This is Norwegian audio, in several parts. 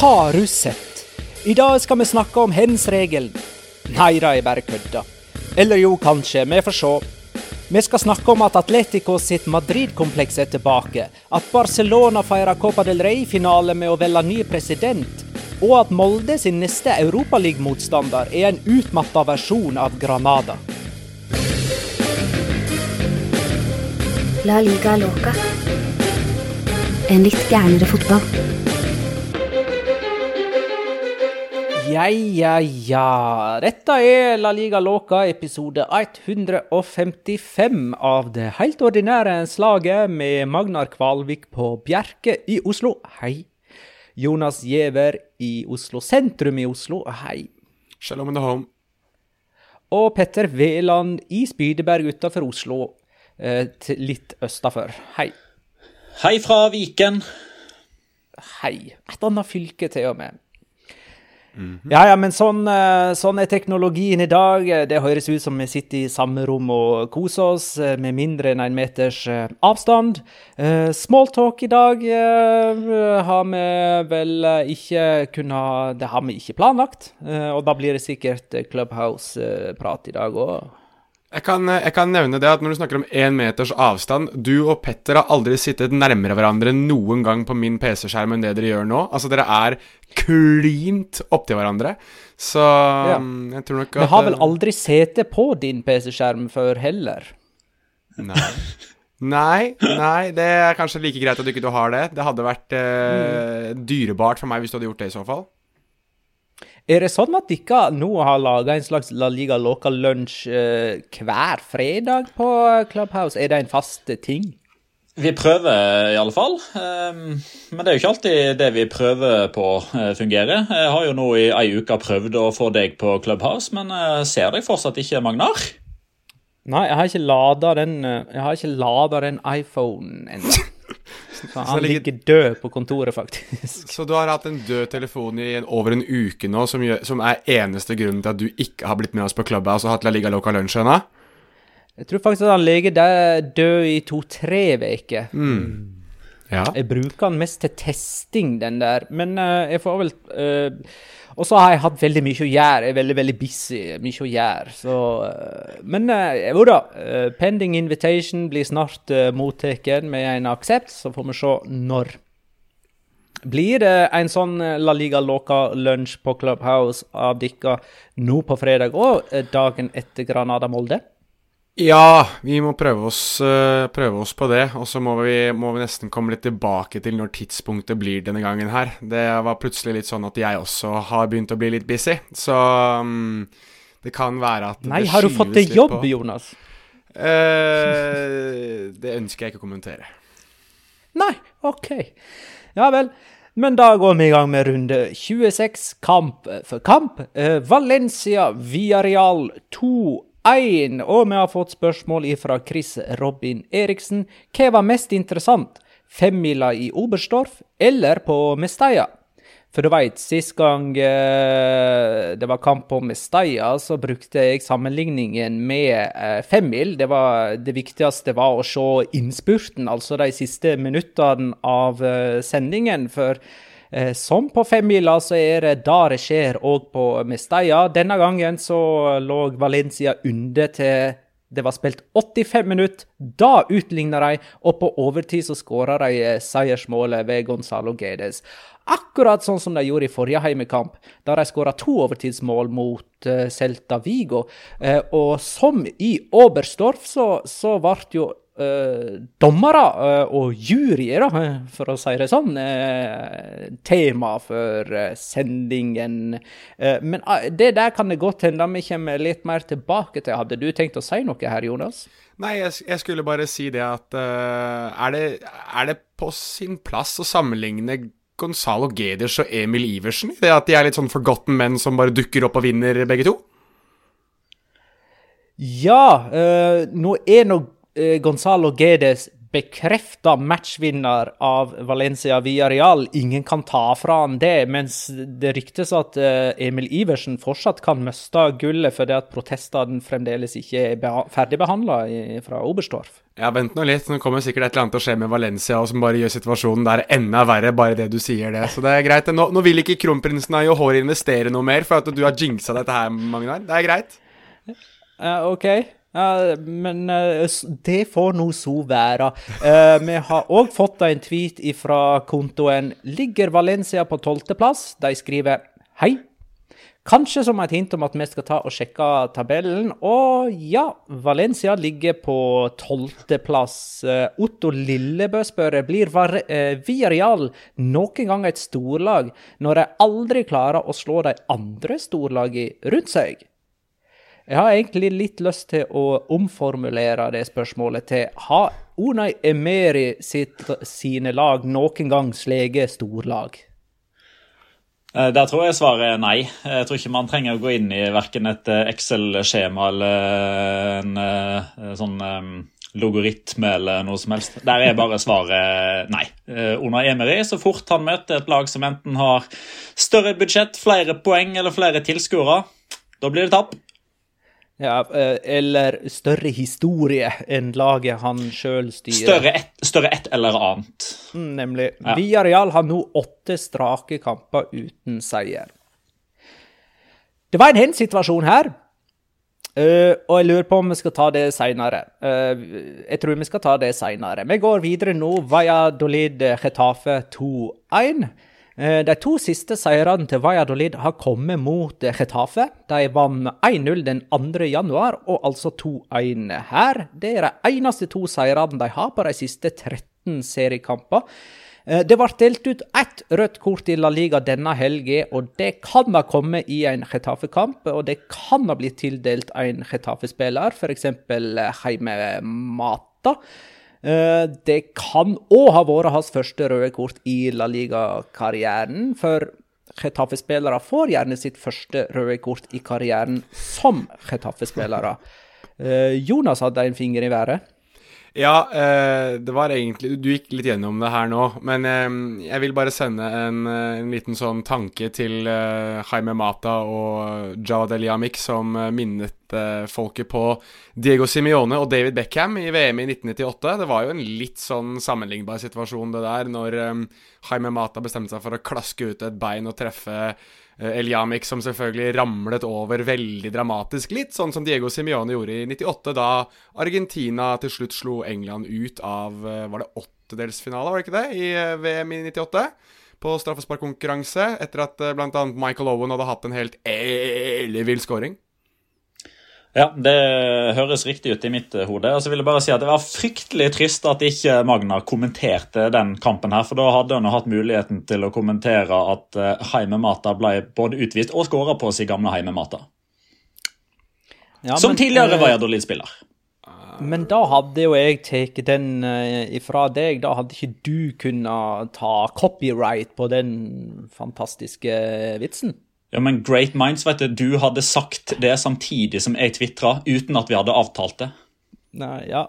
Har du sett? I dag skal vi snakke om hens-regelen. Nei da, jeg bare kødda. Eller jo, kanskje. Vi får se. Vi skal snakke om at Atletico sitt Madrid-kompleks er tilbake. At Barcelona feirer Copa del Rey-finale med å velge ny president. Og at Molde sin neste Europaliga-motstander er en utmatta versjon av Granada. La liga loca. En litt gærnere fotball. Ja, ja, ja. Dette er La Liga Loca, episode 155 av det helt ordinære slaget med Magnar Kvalvik på Bjerke i Oslo. Hei. Jonas Giæver i Oslo sentrum i Oslo. Hei. Shalom in the home. Og Petter Veland i Spydeberg utenfor Oslo, eh, litt østafor. Hei. Hei fra Viken. Hei. Et annet fylke til og med. Ja, ja, men sånn, eh, sånn er teknologien i dag. Det høres ut som vi sitter i samme rom og koser oss eh, med mindre enn en meters eh, avstand. Smalltalk i dag har vi vel ikke kunnet Det har vi ikke planlagt. Og da blir det sikkert Clubhouse-prat i dag òg. Jeg kan, jeg kan nevne det at når du snakker om én meters avstand Du og Petter har aldri sittet nærmere hverandre noen gang på min PC-skjerm enn det dere gjør nå. Altså, dere er klint opptil hverandre. Så Ja. mm, jeg tror nok at Vi har vel aldri sete på din PC-skjerm før heller. Nei. Nei, nei, det er kanskje like greit at du ikke har det. Det hadde vært eh, dyrebart for meg hvis du hadde gjort det i så fall. Er det sånn at dere nå har laga en slags La Liga Local Lunch eh, hver fredag på Clubhouse? Er det en fast ting? Vi prøver i alle fall. ehm, Men det er jo ikke alltid det vi prøver på eh, fungerer. Jeg har jo nå i ei uke prøvd å få deg på Clubhouse, men ser deg fortsatt ikke, Magnar. Nei, jeg har ikke lada den eh, den iPhonen ennå. Så han ligger- død på kontoret, faktisk. Så du har hatt en død telefon i en, over en uke nå, som, gjør, som er eneste grunnen til at du ikke har blitt med oss på Clubhouse og hatt La Liga Loca Lunsj ennå? Jeg tror faktisk at han ligger der død i to-tre uker. Ja. Jeg bruker den mest til testing, den der. Men uh, jeg får vel eh, Og så har jeg hatt veldig mye å gjøre. Jeg er veldig, veldig busy. Mye å gjøre. Så eh, Men uh, jo da. eh, pending invitation blir snart uh, mottatt med en aksept, så får vi se når. Blir det en sånn eh, La Liga Loca-lunsj på Clubhouse av dere nå på fredag og eh, dagen etter Granada Molde? Ja, vi må prøve oss, uh, prøve oss på det. Og så må vi, må vi, nesten komme litt tilbake til når tidspunktet blir denne gangen her. Det var plutselig litt sånn at jeg også har begynt å bli litt busy. Så um, det kan være at Nei, har du fått deg jobb, på. Jonas? Uh, det ønsker jeg ikke å kommentere. Nei, OK. Ja vel. Men da går vi i gang med runde 26, kamp for kamp. Uh, Valencia Villarreal 2 1. Og vi har fått spørsmål fra Chris Robin Eriksen. Hva var mest interessant? Femmila i Oberstdorf eller på Mestalla? For du veit, sist gang eh, det var kamp på Mestalla, så brukte jeg sammenligningen med eh, femmil. Det, var, det viktigste var å se innspurten, altså de siste minuttene av eh, sendingen. For som på femmila så er det da det skjer òg på Mestalla. Denne gangen så lå Valencia under til det var spilt 85 minutter. Da utligna de, og på overtid så skåra de eh, seiersmålet ved Gonzalo Gedes. Akkurat sånn som de gjorde i forrige heimekamp, da de skåra to overtidsmål mot uh, Celta Vigo. Og som i Oberstdorf så, så ble jo dommere uh, og juryer, for å si det sånn, uh, tema for sendingen. men det der kan det godt hende vi kommer litt mer tilbake til. Hadde du tenkt å si noe her, Jonas? Nei, jeg, skulle bare si det at er det, er, det, på sin plass å sammenligne Gonzalo Geders og Emil Iversen i det at de er litt sånn forgotten menn som bare dukker opp og vinner, begge to? Ja, nå er Eh, Gonzalo Gedes bekrefta matchvinner av Valencia via Real. Ingen kan ta fra han det, mens det ryktes at eh, Emil Iversen fortsatt kan miste gullet fordi at protestene fremdeles ikke er ferdigbehandla fra Oberstdorf. Ja, vent nå litt. Nå kommer sikkert et eller annet til å skje med Valencia og som bare gjør situasjonen der enda verre, bare det du sier det. Så det er greit. Nå, nå vil ikke kronprinsen av Johor investere noe mer for at du har jinxa dette her, Magnar. Det er greit. Uh, OK. Ja, men uh, det får nå så være. Uh, vi har òg fått en tweet fra kontoen 'Ligger Valencia på tolvteplass?' De skriver 'Hei'. Kanskje som et hint om at vi skal ta og sjekke tabellen. Og ja, Valencia ligger på tolvteplass. Uh, Otto Lillebø spør blir Villarreal noen gang et storlag når de aldri klarer å slå de andre storlagene rundt seg? Jeg har egentlig litt lyst til å omformulere det spørsmålet til Har Unai Emeri sitt, sine lag noen gang sleget storlag? Eh, der tror jeg svaret er nei. Jeg tror ikke man trenger å gå inn i verken et eh, Excel-skjema eller en eh, sånn logaritme eller noe som helst. Der er bare svaret nei. Under Emery, så fort han møter et lag som enten har større budsjett, flere poeng eller flere tilskuere, da blir det tap. Ja, eh, eller større historie enn laget han sjøl styrer. Større ett, større et eller annet. Mm, nemlig. Ja. Villarreal har nå åtte strake kamper uten seier. Det var en hensituasjon her, uh, og jeg lurer på om vi skal ta det seinere. Uh, jeg tror vi skal ta det seinere. Vi går videre nå. Valladolid Getafe 2-1. Eh, de to siste seirene til Valladolid har kommet mot Getafe. De vant 1-0 den 2. januar, og altså 2-1 her. Det er de eneste to seirene de har på de siste 13 seriekamper. Eh, det ble delt ut ett rødt kort i La Liga denne helgen, og det kan ha kommet i en Getafe-kamp. Og det kan ha blitt tildelt en Getafe-spiller, f.eks. Heime Mata. Eh, det kan òg ha vært hans første røde kort i La Liga-karrieren. For Chetaffe-spillere får gjerne sitt første røde kort i karrieren som Chetaffe-spillere. Eh, Jonas hadde en finger i været. Ja, eh, det var egentlig Du gikk litt gjennom det her nå, men eh, jeg vil bare sende en, eh, en, liten sånn tanke til Jaime Mata og Jawad Eliamik, som minnet folket på Diego Simione og David Beckham i VM i 1998. Det var jo en litt sånn sammenlignbar situasjon, det der, når Jaime Mata bestemte seg for å klaske ut et bein og treffe Eh, Eliamik som selvfølgelig ramlet over veldig dramatisk, litt sånn som Diego Simione gjorde i 98, da Argentina til slutt slo England ut av eh, Var det åttedelsfinale, var det ikke det, i eh, VM i 98? på straffesparkkonkurranse, etter at bl.a. Michael Owen hadde hatt en helt ellevill scoring. Ja, det høres riktig ut i mitt eh, hode. Og så vil jeg bare si at Det var fryktelig trist at ikke Magna kommenterte den kampen. her, for Da hadde hun hatt muligheten til å kommentere at Heimemata ble både utvist og skåra på sin gamle Heimemata. Ja, Som men, tidligere Valladolid-spiller. Men da hadde jo jeg tatt den ifra deg. Da hadde ikke du kunnet ta copyright på den fantastiske vitsen. Ja, men Great Minds, vet du, du hadde sagt det samtidig som jeg tvitra, uten at vi hadde avtalt det. Nei, ja.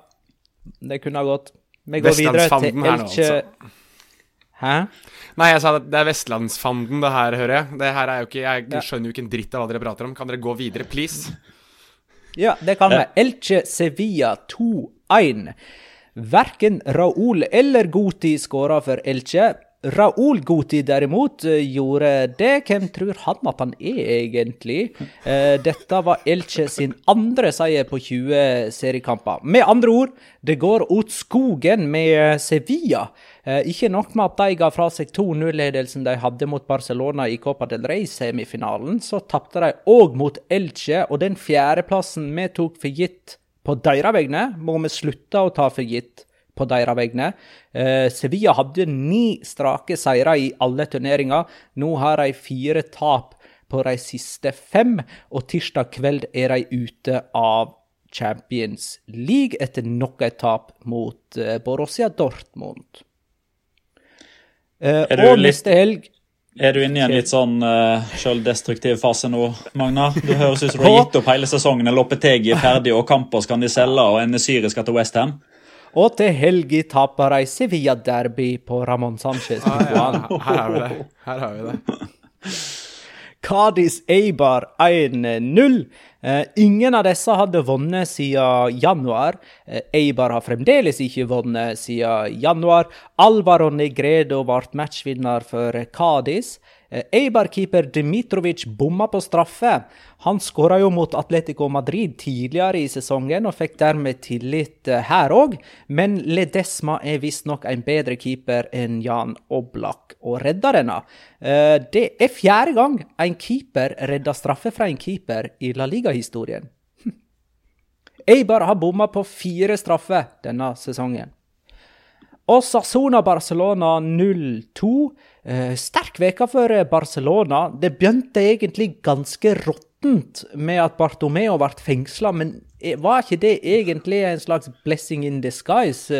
Det kunne ha gått. Vi går videre til Elche altså. Hæ? Nei, jeg sa at det er vestlandsfanden, det her, hører jeg. Det her er jo ikke, Jeg skjønner jo ikke en dritt av hva dere prater om. Kan dere gå videre, please? Ja, det kan vi. Elche Sevilla 2-1. Verken Raúl eller Goti skåra for Elche. Raúl Guti derimot eh, gjorde det. Hvem tror han at han er, egentlig? Eh, dette var Elche sin andre seier på 20 seriekamper. Med andre ord, det går ut skogen med Sevilla. Eh, ikke nok med at de ga fra seg 2-0-ledelsen de hadde mot Barcelona i Copa del Rey-semifinalen, så tapte de òg mot Elche, og den fjerdeplassen vi tok for gitt på deres vegne, må vi slutte å ta for gitt på deres vegne. Eh, Sevilla hadde ni strake seire i alle turneringer. Nå har de fire tap på de siste fem, og tirsdag kveld er de ute av Champions League etter nok et tap mot eh, Borussia Dortmund. Eh, og neste helg er du inne i en litt sånn uh, selvdestruktiv fase nå, Magna? Du høres ut som du har gitt opp hele sesongen. Loppetegi er ferdig, og Campos kan de selge, og Enesyri skal til Westham. Og til helga taper de Sevilla-derby på Ramón Sánchez. Ah, ja. Her har vi det. Her har vi det. Cádiz Eibar 1-0. Eh, ingen av disse hadde vunnet siden januar. Eh, Eibar har fremdeles ikke vunnet siden januar. Alvaro Negredo ble matchvinner for Cádiz. Eh, Eibar-keeper Dmitrovic bomma på straffe. Han skåra jo mot Atletico Madrid tidligere i sesongen og fikk dermed tillit eh, her òg, men Ledesma er visstnok en bedre keeper enn Jan Oblak og redda denne. Eh, det er fjerde gang en keeper redder straffe fra en keeper i La Liga-historien. Eibar har bomma på fire straffer denne sesongen. Og Sassona-Barcelona 0-2. Eh, sterk veke for eh, Barcelona. Det begynte egentlig ganske råttent med at Bartomeo ble fengsla, men Eh, var ikke det egentlig en slags blessing in disguise?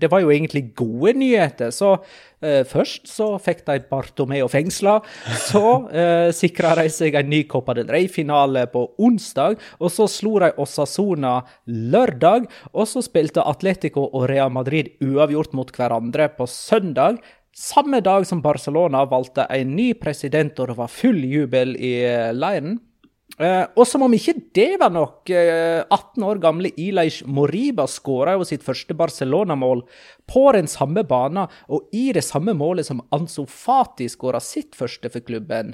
Det var jo egentlig gode nyheter. Så uh, først så fikk de Bartomeo fengsla. Så uh, sikra de seg en ny Copa del Rey-finale på onsdag. Og så slo de Osasona lørdag. Og så spilte Atletico og Real Madrid uavgjort mot hverandre på søndag. Samme dag som Barcelona valgte en ny president, og det var full jubel i leiren. Uh, og som om ikke det var nok, uh, 18 år gamle Ilaish Moriba skåra jo sitt første Barcelona-mål på den samme banen, og i det samme målet som Anso Fati skåra sitt første for klubben.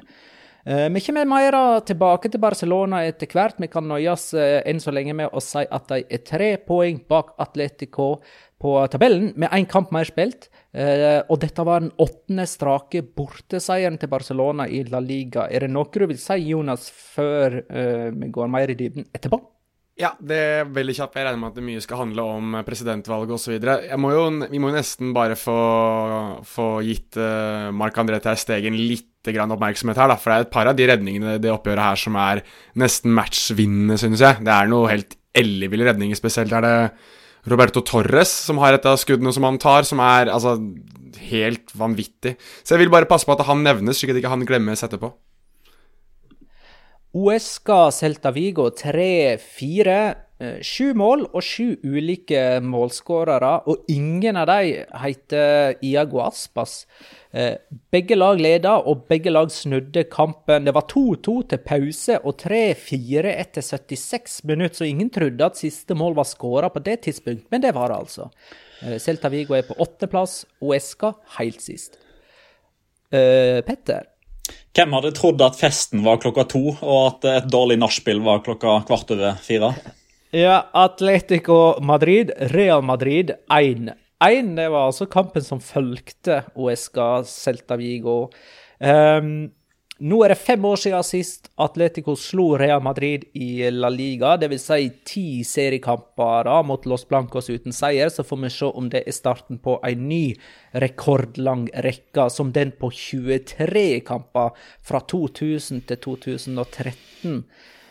Uh, vi kommer mer tilbake til Barcelona etter hvert. Vi kan nøyes enn så lenge med å si at de er tre poeng bak Atletico på tabellen, med én kamp mer spilt. Uh, og dette var den åttende strake borteseieren til Barcelona i La Liga. Er det noe du vil si, Jonas, før vi går mer i dybden etterpå? Ja, det er veldig kjapt. Jeg regner med at det mye skal handle om presidentvalget osv. Vi må jo nesten bare få, få gitt uh, Marc-André Ter Stegen litt oppmerksomhet her, da. For det er et par av de redningene det oppgjøret her som er nesten matchvinnende, synes jeg. Det er noe helt elleville redninger, spesielt er det Roberto Torres, som har et av skuddene som han tar, som er altså helt vanvittig. Så jeg vil bare passe på at han nevnes, slik at ikke han glemmes etterpå. Uesca Celta Vigo 3-4. Eh, sju mål og sju ulike målskårere, og ingen av dem heter Iago Aspas. Eh, begge lag leda, og begge lag snudde kampen. Det var 2-2 til pause og 3-4 etter 76 minutter, så ingen trodde at siste mål var skåra på det tidspunkt, men det var det altså. Eh, Celta Vigo er på åttendeplass, Uesca helt sist. Petter? Hvem hadde trodd at festen var klokka to, og at et dårlig nachspiel var klokka kvart over fire? Ja, Atletico Madrid, Real Madrid 1 1. Det var altså kampen som fulgte OSK Celta Vigo. Um, nå er det fem år siden sist Atletico slo Real Madrid i La Liga. Dvs. Si ti seriekamper mot Los Blancos uten seier. Så får vi se om det er starten på en ny rekordlang rekke, som den på 23 kamper fra 2000 til 2013.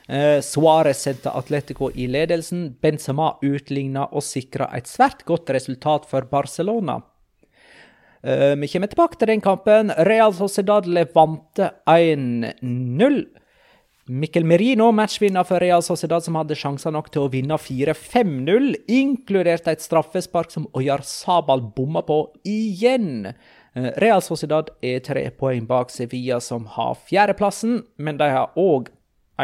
Eh, Suárez sendte Atletico i ledelsen. Benzema utligna og sikra et svært godt resultat for Barcelona. Uh, vi kommer tilbake til den kampen. Real Sociedad Levante 1-0. Mikkel Merino, matchvinner for Real Sociedad, som hadde sjanser nok til å vinne 4-5-0, inkludert et straffespark som Oyar Sabal bomma på igjen. Uh, Real Sociedad er tre poeng bak Sevilla, som har fjerdeplassen, men de har òg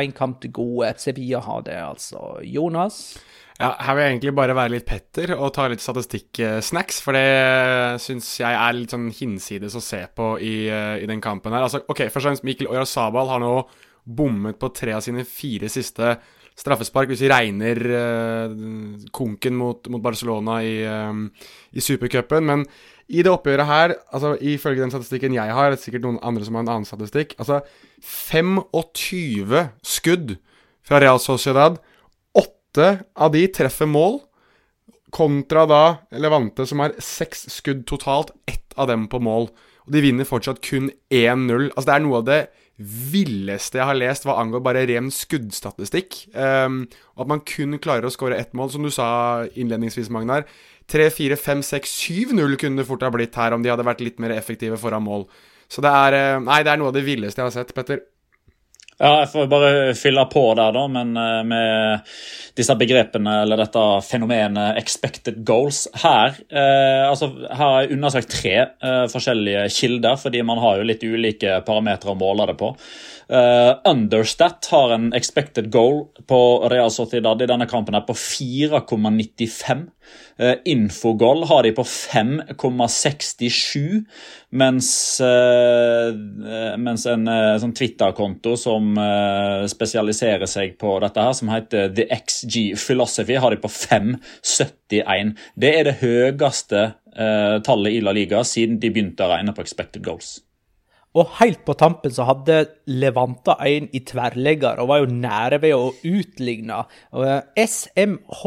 én kamp til gode. Sevilla har det, altså. Jonas? Ja, Her vil jeg egentlig bare være litt Petter og ta litt statistikksnacks, for det syns jeg er litt sånn hinsides å se på i, i den kampen her. Altså, ok, Først og fremst, Mikkel Oyarzabal har nå bommet på tre av sine fire siste straffespark, hvis vi regner uh, konken mot, mot, Barcelona i, um, i supercupen. Men i det oppgjøret her, altså ifølge den statistikken jeg har, det er sikkert noen andre som har en annen statistikk, altså 25 skudd fra Real Sociedad åtte av de treffer mål, kontra da Levante, som har seks skudd totalt, ett av dem på mål. Og de vinner fortsatt kun 1-0. Altså, det er noe av det villeste jeg har lest hva angår bare ren skuddstatistikk. Um, at man kun klarer å skåre ett mål, som du sa innledningsvis, Magnar. 3-4-5-6-7-0 kunne det fort ha blitt her om de hadde vært litt mer effektive foran mål. Så det er, eh, nei, det er noe av det villeste jeg har sett, Petter. Ja, jeg får bare fylle på der, da, men eh, med disse begrepene eller dette fenomenet expected goals her eh, altså, Her har jeg undersøkt tre eh, forskjellige kilder, fordi man har jo litt ulike parametere å måle det på. Uh, Understat har en expected goal på Real Sociedad i denne kampen her på 4,95. Uh, Infogol har de på 5,67, mens, uh, mens en sånn Twitter-konto som spesialiserer seg på dette, her, som heter The XG Philosophy, har de på 5,71. Det er det høyeste tallet i La Liga siden de begynte å regne på expected goals. Og helt på tampen så hadde Levanta en i tverrlegger og var jo nære ved å utligne. SMH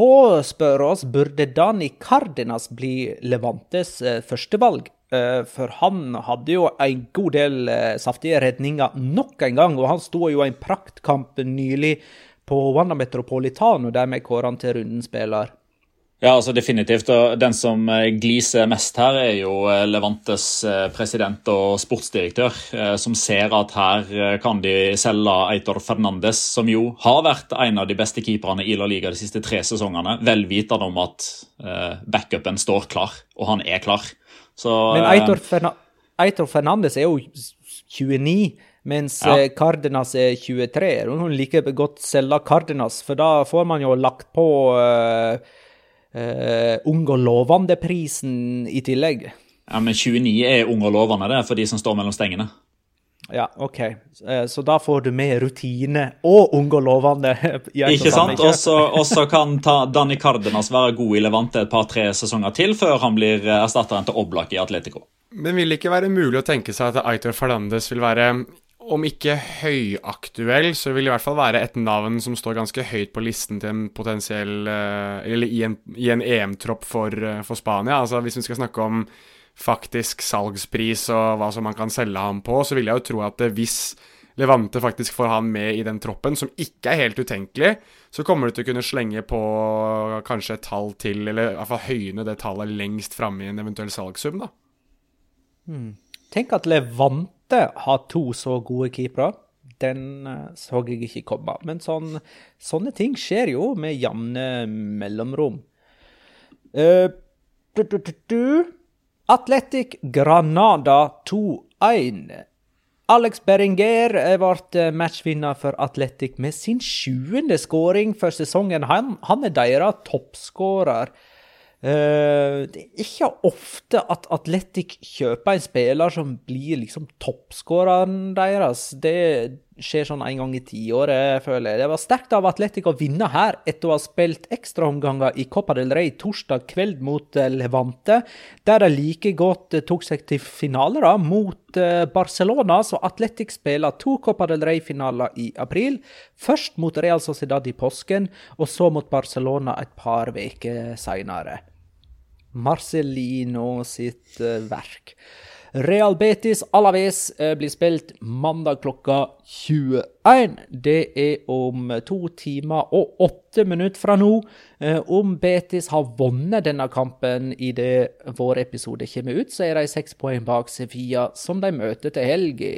spør oss burde Dani Cardenas bli Levantes eh, førstevalg. Eh, for han hadde jo en god del eh, saftige redninger nok en gang, og han sto jo i en praktkamp nylig på Wanda Metropolitano, der vi kåra han til rundens spiller. Ja, altså definitivt. Og den som eh, gliser mest her, er jo eh, Levantes eh, president og sportsdirektør, som ser at her kan de selge Eitor Fernandes, som jo har vært en av de beste keeperne i La Liga de siste tre sesongene, vel vitende om at backupen står klar, og han er klar. Så, Men Eitor, Ferna Eitor Fernandes er jo 29. Mens ja. Cardenas er 23. Hun liker godt selge Cardenas, for da får man jo lagt på uh, uh, ung og lovende-prisen i tillegg. Ja, Men 29 er ung og lovende, det er for de som står mellom stengene. Ja, OK. Eh, så da får du med rutine og ung og lovende. Ikke sant? Og så kan ta Danny Cardenas være god i Levante et par-tre sesonger til, før han blir erstatteren til Oblak i Atletico. Men vil det ikke være mulig å tenke seg at Aitor Fernandes vil være om ikke høyaktuell, så vil det i hvert fall være et navn som står ganske høyt på listen til en potensiell eh, Eller i en, en EM-tropp for, eh, for, Spania. Altså Hvis vi skal snakke om faktisk salgspris og hva som man kan selge ham på, så vil jeg jo tro at hvis Levante faktisk får han med i den troppen, som ikke er helt utenkelig, så kommer du til å kunne slenge på kanskje et tall til, eller i hvert fall høyne det tallet lengst framme i en eventuell salgssum, da. Hmm. Tenk at Levante måtte ha to så gode keepere. Den uh, så jeg ikke komme. Men sånn, sånne ting skjer jo med jevne mellomrom. Uh, du, du, du, Atletic Granada 2-1. Alex Berenger ble matchvinner for Atletic med sin sjuende skåring for sesongen. Han, han er deres toppskårer. Uh, det er ikke ofte at Atletic kjøper en spiller som blir liksom toppskåreren deres. Det, skjer sånn en gang i tiåret, føler jeg. Det var sterkt av Atletic å vinne her etter å ha spilt ekstraomganger i Copa del Rey torsdag kveld mot eh, Levante, der de like godt eh, tok seg til finale da, mot eh, Barcelona. Så Atletic spiller to Copa del Rey-finaler i april. Først mot Real Sociedad i påsken, og så mot Barcelona et par uker seinere. Marcelino sitt verk. Real Betis Alaves eh, blir spilt mandag klokka 21. Det er om to timer og åtte minutter fra nå. Eh, om Betis har vunnet denne kampen i det vår episode kommer ut, så er de seks poeng bak Sevilla, som de møter til helga.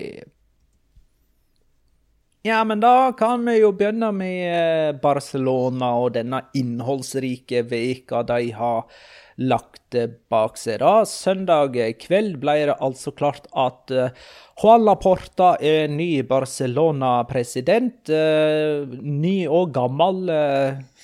Ja, men da kan vi jo begynne med eh, Barcelona og denne innholdsrike veka de har lagt bak seg. da. Søndag kveld ble det altså klart at uh, Juan Laporta er ny Barcelona-president. Ny og gammel,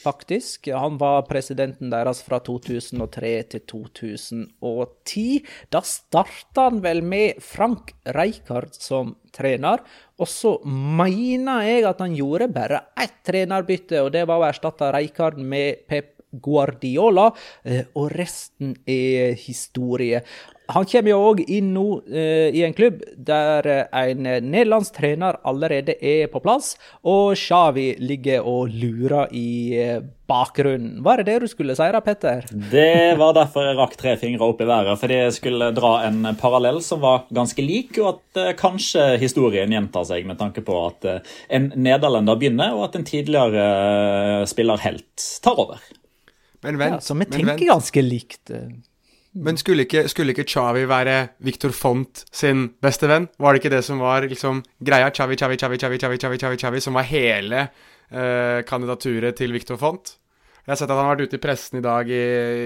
faktisk. Han var presidenten deres fra 2003 til 2010. Da starta han vel med Frank Rijkaard som trener. Og så mener jeg at han gjorde bare ett trenerbytte, og det var å erstatte Rijkaard med Pep Guardiola, eh, og resten er historie. Han kommer jo òg inn nå eh, i en klubb der en nederlandsk trener allerede er på plass, og Xavi ligger og lurer i eh, bakgrunnen. Var det det du skulle si da, Petter? Det var derfor jeg rakk tre fingre opp i været, fordi jeg skulle dra en parallell som var ganske lik, og at eh, kanskje historien gjentar seg med tanke på at eh, en nederlender begynner, og at en tidligere spillerhelt spiller tar over. Men vent, ja, så vi men tenker vent. ganske likt. Eh. Men skulle ikke, skulle ikke Chavi være Victor Font sin beste venn? Var det ikke det som var liksom greia? Chavi, Chavi, Chavi, Chavi, Chavi, Chavi, Chavi, Chavi som var hele eh, kandidaturet til Victor Font? Jeg har sett at han har vært ute i pressen i dag i,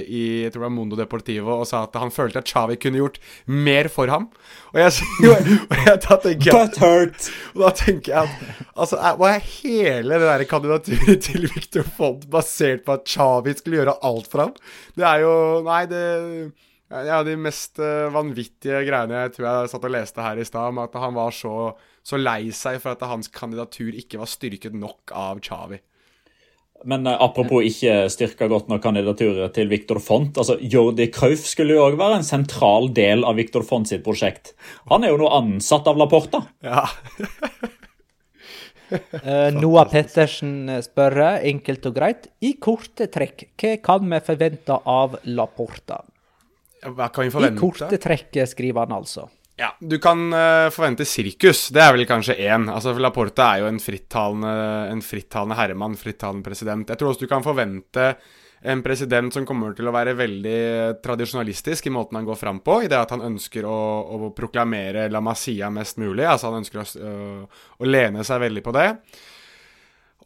i jeg tror det var Mondo Deportivo og sa at han følte at Chavi kunne gjort mer for ham. Og jeg, og jeg da tenker jeg, Butthurt! og da tenker jeg at altså, Hva er hele det der kandidaturet til Victor Font basert på at Chavi skulle gjøre alt for ham? Det er jo Nei, det ja, de mest eh, vanvittige greiene jeg tror jeg satt og leste her i stad, om at han var så, så lei seg for at hans kandidatur ikke var styrket nok av Chavi. Men eh, apropos ikke styrka godt nok kandidaturet til Viktor Font. altså Jordi Krauf skulle jo òg være en sentral del av Viktor Font sitt prosjekt. Han er jo nå ansatt av Laporta. Ja. Eh, Noah Pettersen spør, enkelt og greit, i korte trekk, hva kan vi forvente av Laporta? Hva kan vi forvente? I korte trekk, skriver han altså. Ja, Du kan uh, forvente sirkus. Det er vel kanskje én. Altså, Laporta er jo en frittalende, en frittalende herremann, frittalende president. Jeg tror også du kan forvente en president som kommer til å være veldig tradisjonalistisk i måten han går fram på, i det at han ønsker å, å proklamere La Masia mest mulig. Altså han ønsker å, øh, å lene seg veldig på det.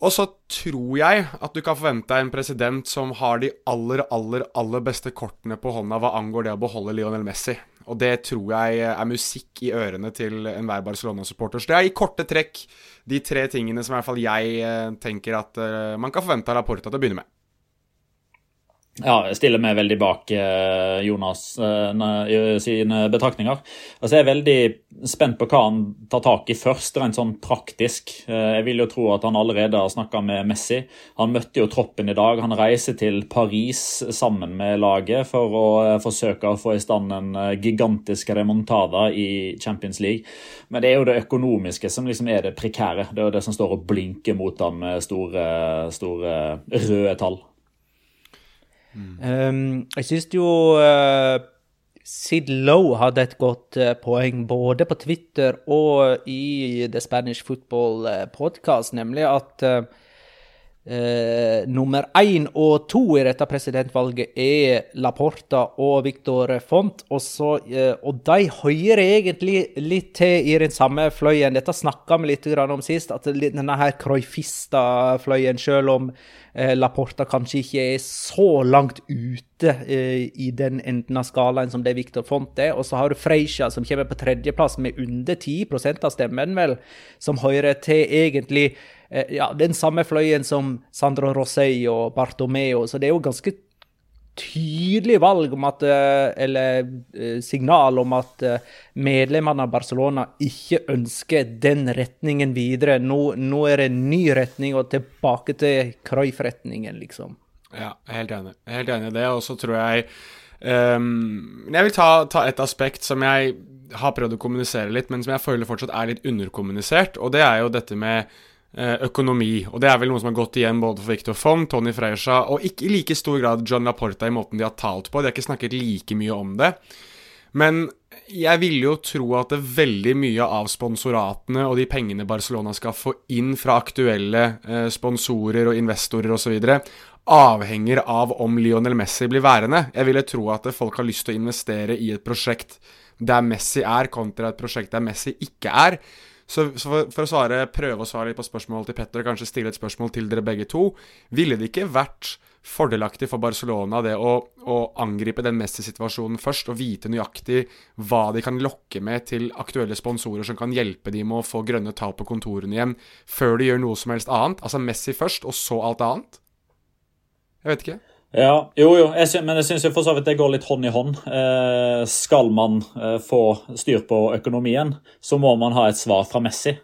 Og så tror jeg at du kan forvente en president som har de aller, aller, aller beste kortene på hånda hva angår det å beholde Lionel Messi. Og det tror jeg er musikk i ørene til enhver Barcelona-supporter. Så det er i korte trekk de tre tingene som i hvert fall jeg eh, tenker at eh, man kan forvente av Laporta til å begynne med. Ja, jeg stiller meg veldig bak eh, Jonas eh, i sine betraktninger. Altså, Jeg er veldig spent på hva han tar tak i først, rent sånn praktisk. Eh, Jeg vil jo tro at han allerede har snakka med Messi. Han møtte jo troppen i dag. Han reiser til Paris sammen med laget for å eh, forsøke å få i stand en eh, gigantisk remontada i Champions League. Men det er jo det økonomiske som liksom er det prekære. Det er jo det som står og blinker mot ham med store, store røde tall. Um, jeg syns jo uh, Sid Lowe hadde et godt uh, poeng både på Twitter og i The Spanish Football eh, Podcast, nemlig at uh, nummer én og to i dette presidentvalget er Laporta og Victor Font. Og, så, og de hører egentlig litt til i den samme fløyen. Dette snakka vi litt om sist, at denne her Croifista-fløyen, selv om Laporta kanskje ikke er så langt ute eh, i den enden av skalaen som det Victor Font er. Og så har du Freisha, som kommer på tredjeplass med under 10% av stemmen, vel, som hører til egentlig eh, ja, den samme fløyen som Sandro Rosei og Bartomeo. Så det er jo ganske tydelig valg om at eh, Eller eh, signal om at eh, medlemmene av Barcelona ikke ønsker den retningen videre. Nå, nå er det en ny retning, og tilbake til Cruyff-retningen, liksom. Ja, helt enig. Helt enig i det, og så tror jeg um, Jeg vil ta, ta, et aspekt som jeg har prøvd å kommunisere litt, men som jeg føler fortsatt er litt underkommunisert, og det er jo dette med økonomi. Og det er vel noe som har gått igjen både for Victor Fong, Tony Freysha og ikke i like stor grad John Laporta i måten de har talt på. De har ikke snakket like mye om det. Men jeg ville jo tro at veldig mye av sponsoratene og de pengene Barcelona skal få inn fra aktuelle eh, sponsorer og investorer osv., avhenger av om Lionel Messi blir værende. Jeg ville tro at folk har lyst til å investere i et prosjekt der Messi er, kontra et prosjekt der Messi ikke er. Så, for, for, å svare, prøve å svare litt på spørsmålet til Petter, og kanskje stille et spørsmål til dere begge to, ville det ikke vært fordelaktig for Barcelona det å, å angripe den Messi-situasjonen først, og vite nøyaktig hva de kan lokke med til aktuelle sponsorer som kan hjelpe dem med å få grønne tall på kontorene igjen, før de gjør noe som helst annet? Altså Messi først, og så alt annet? Jeg vet ikke. Ja, jo, jo, jeg synes, men jeg syns for så vidt det går litt hånd i hånd. Eh, skal man eh, få styr på økonomien, så må man ha et svar fra Messi.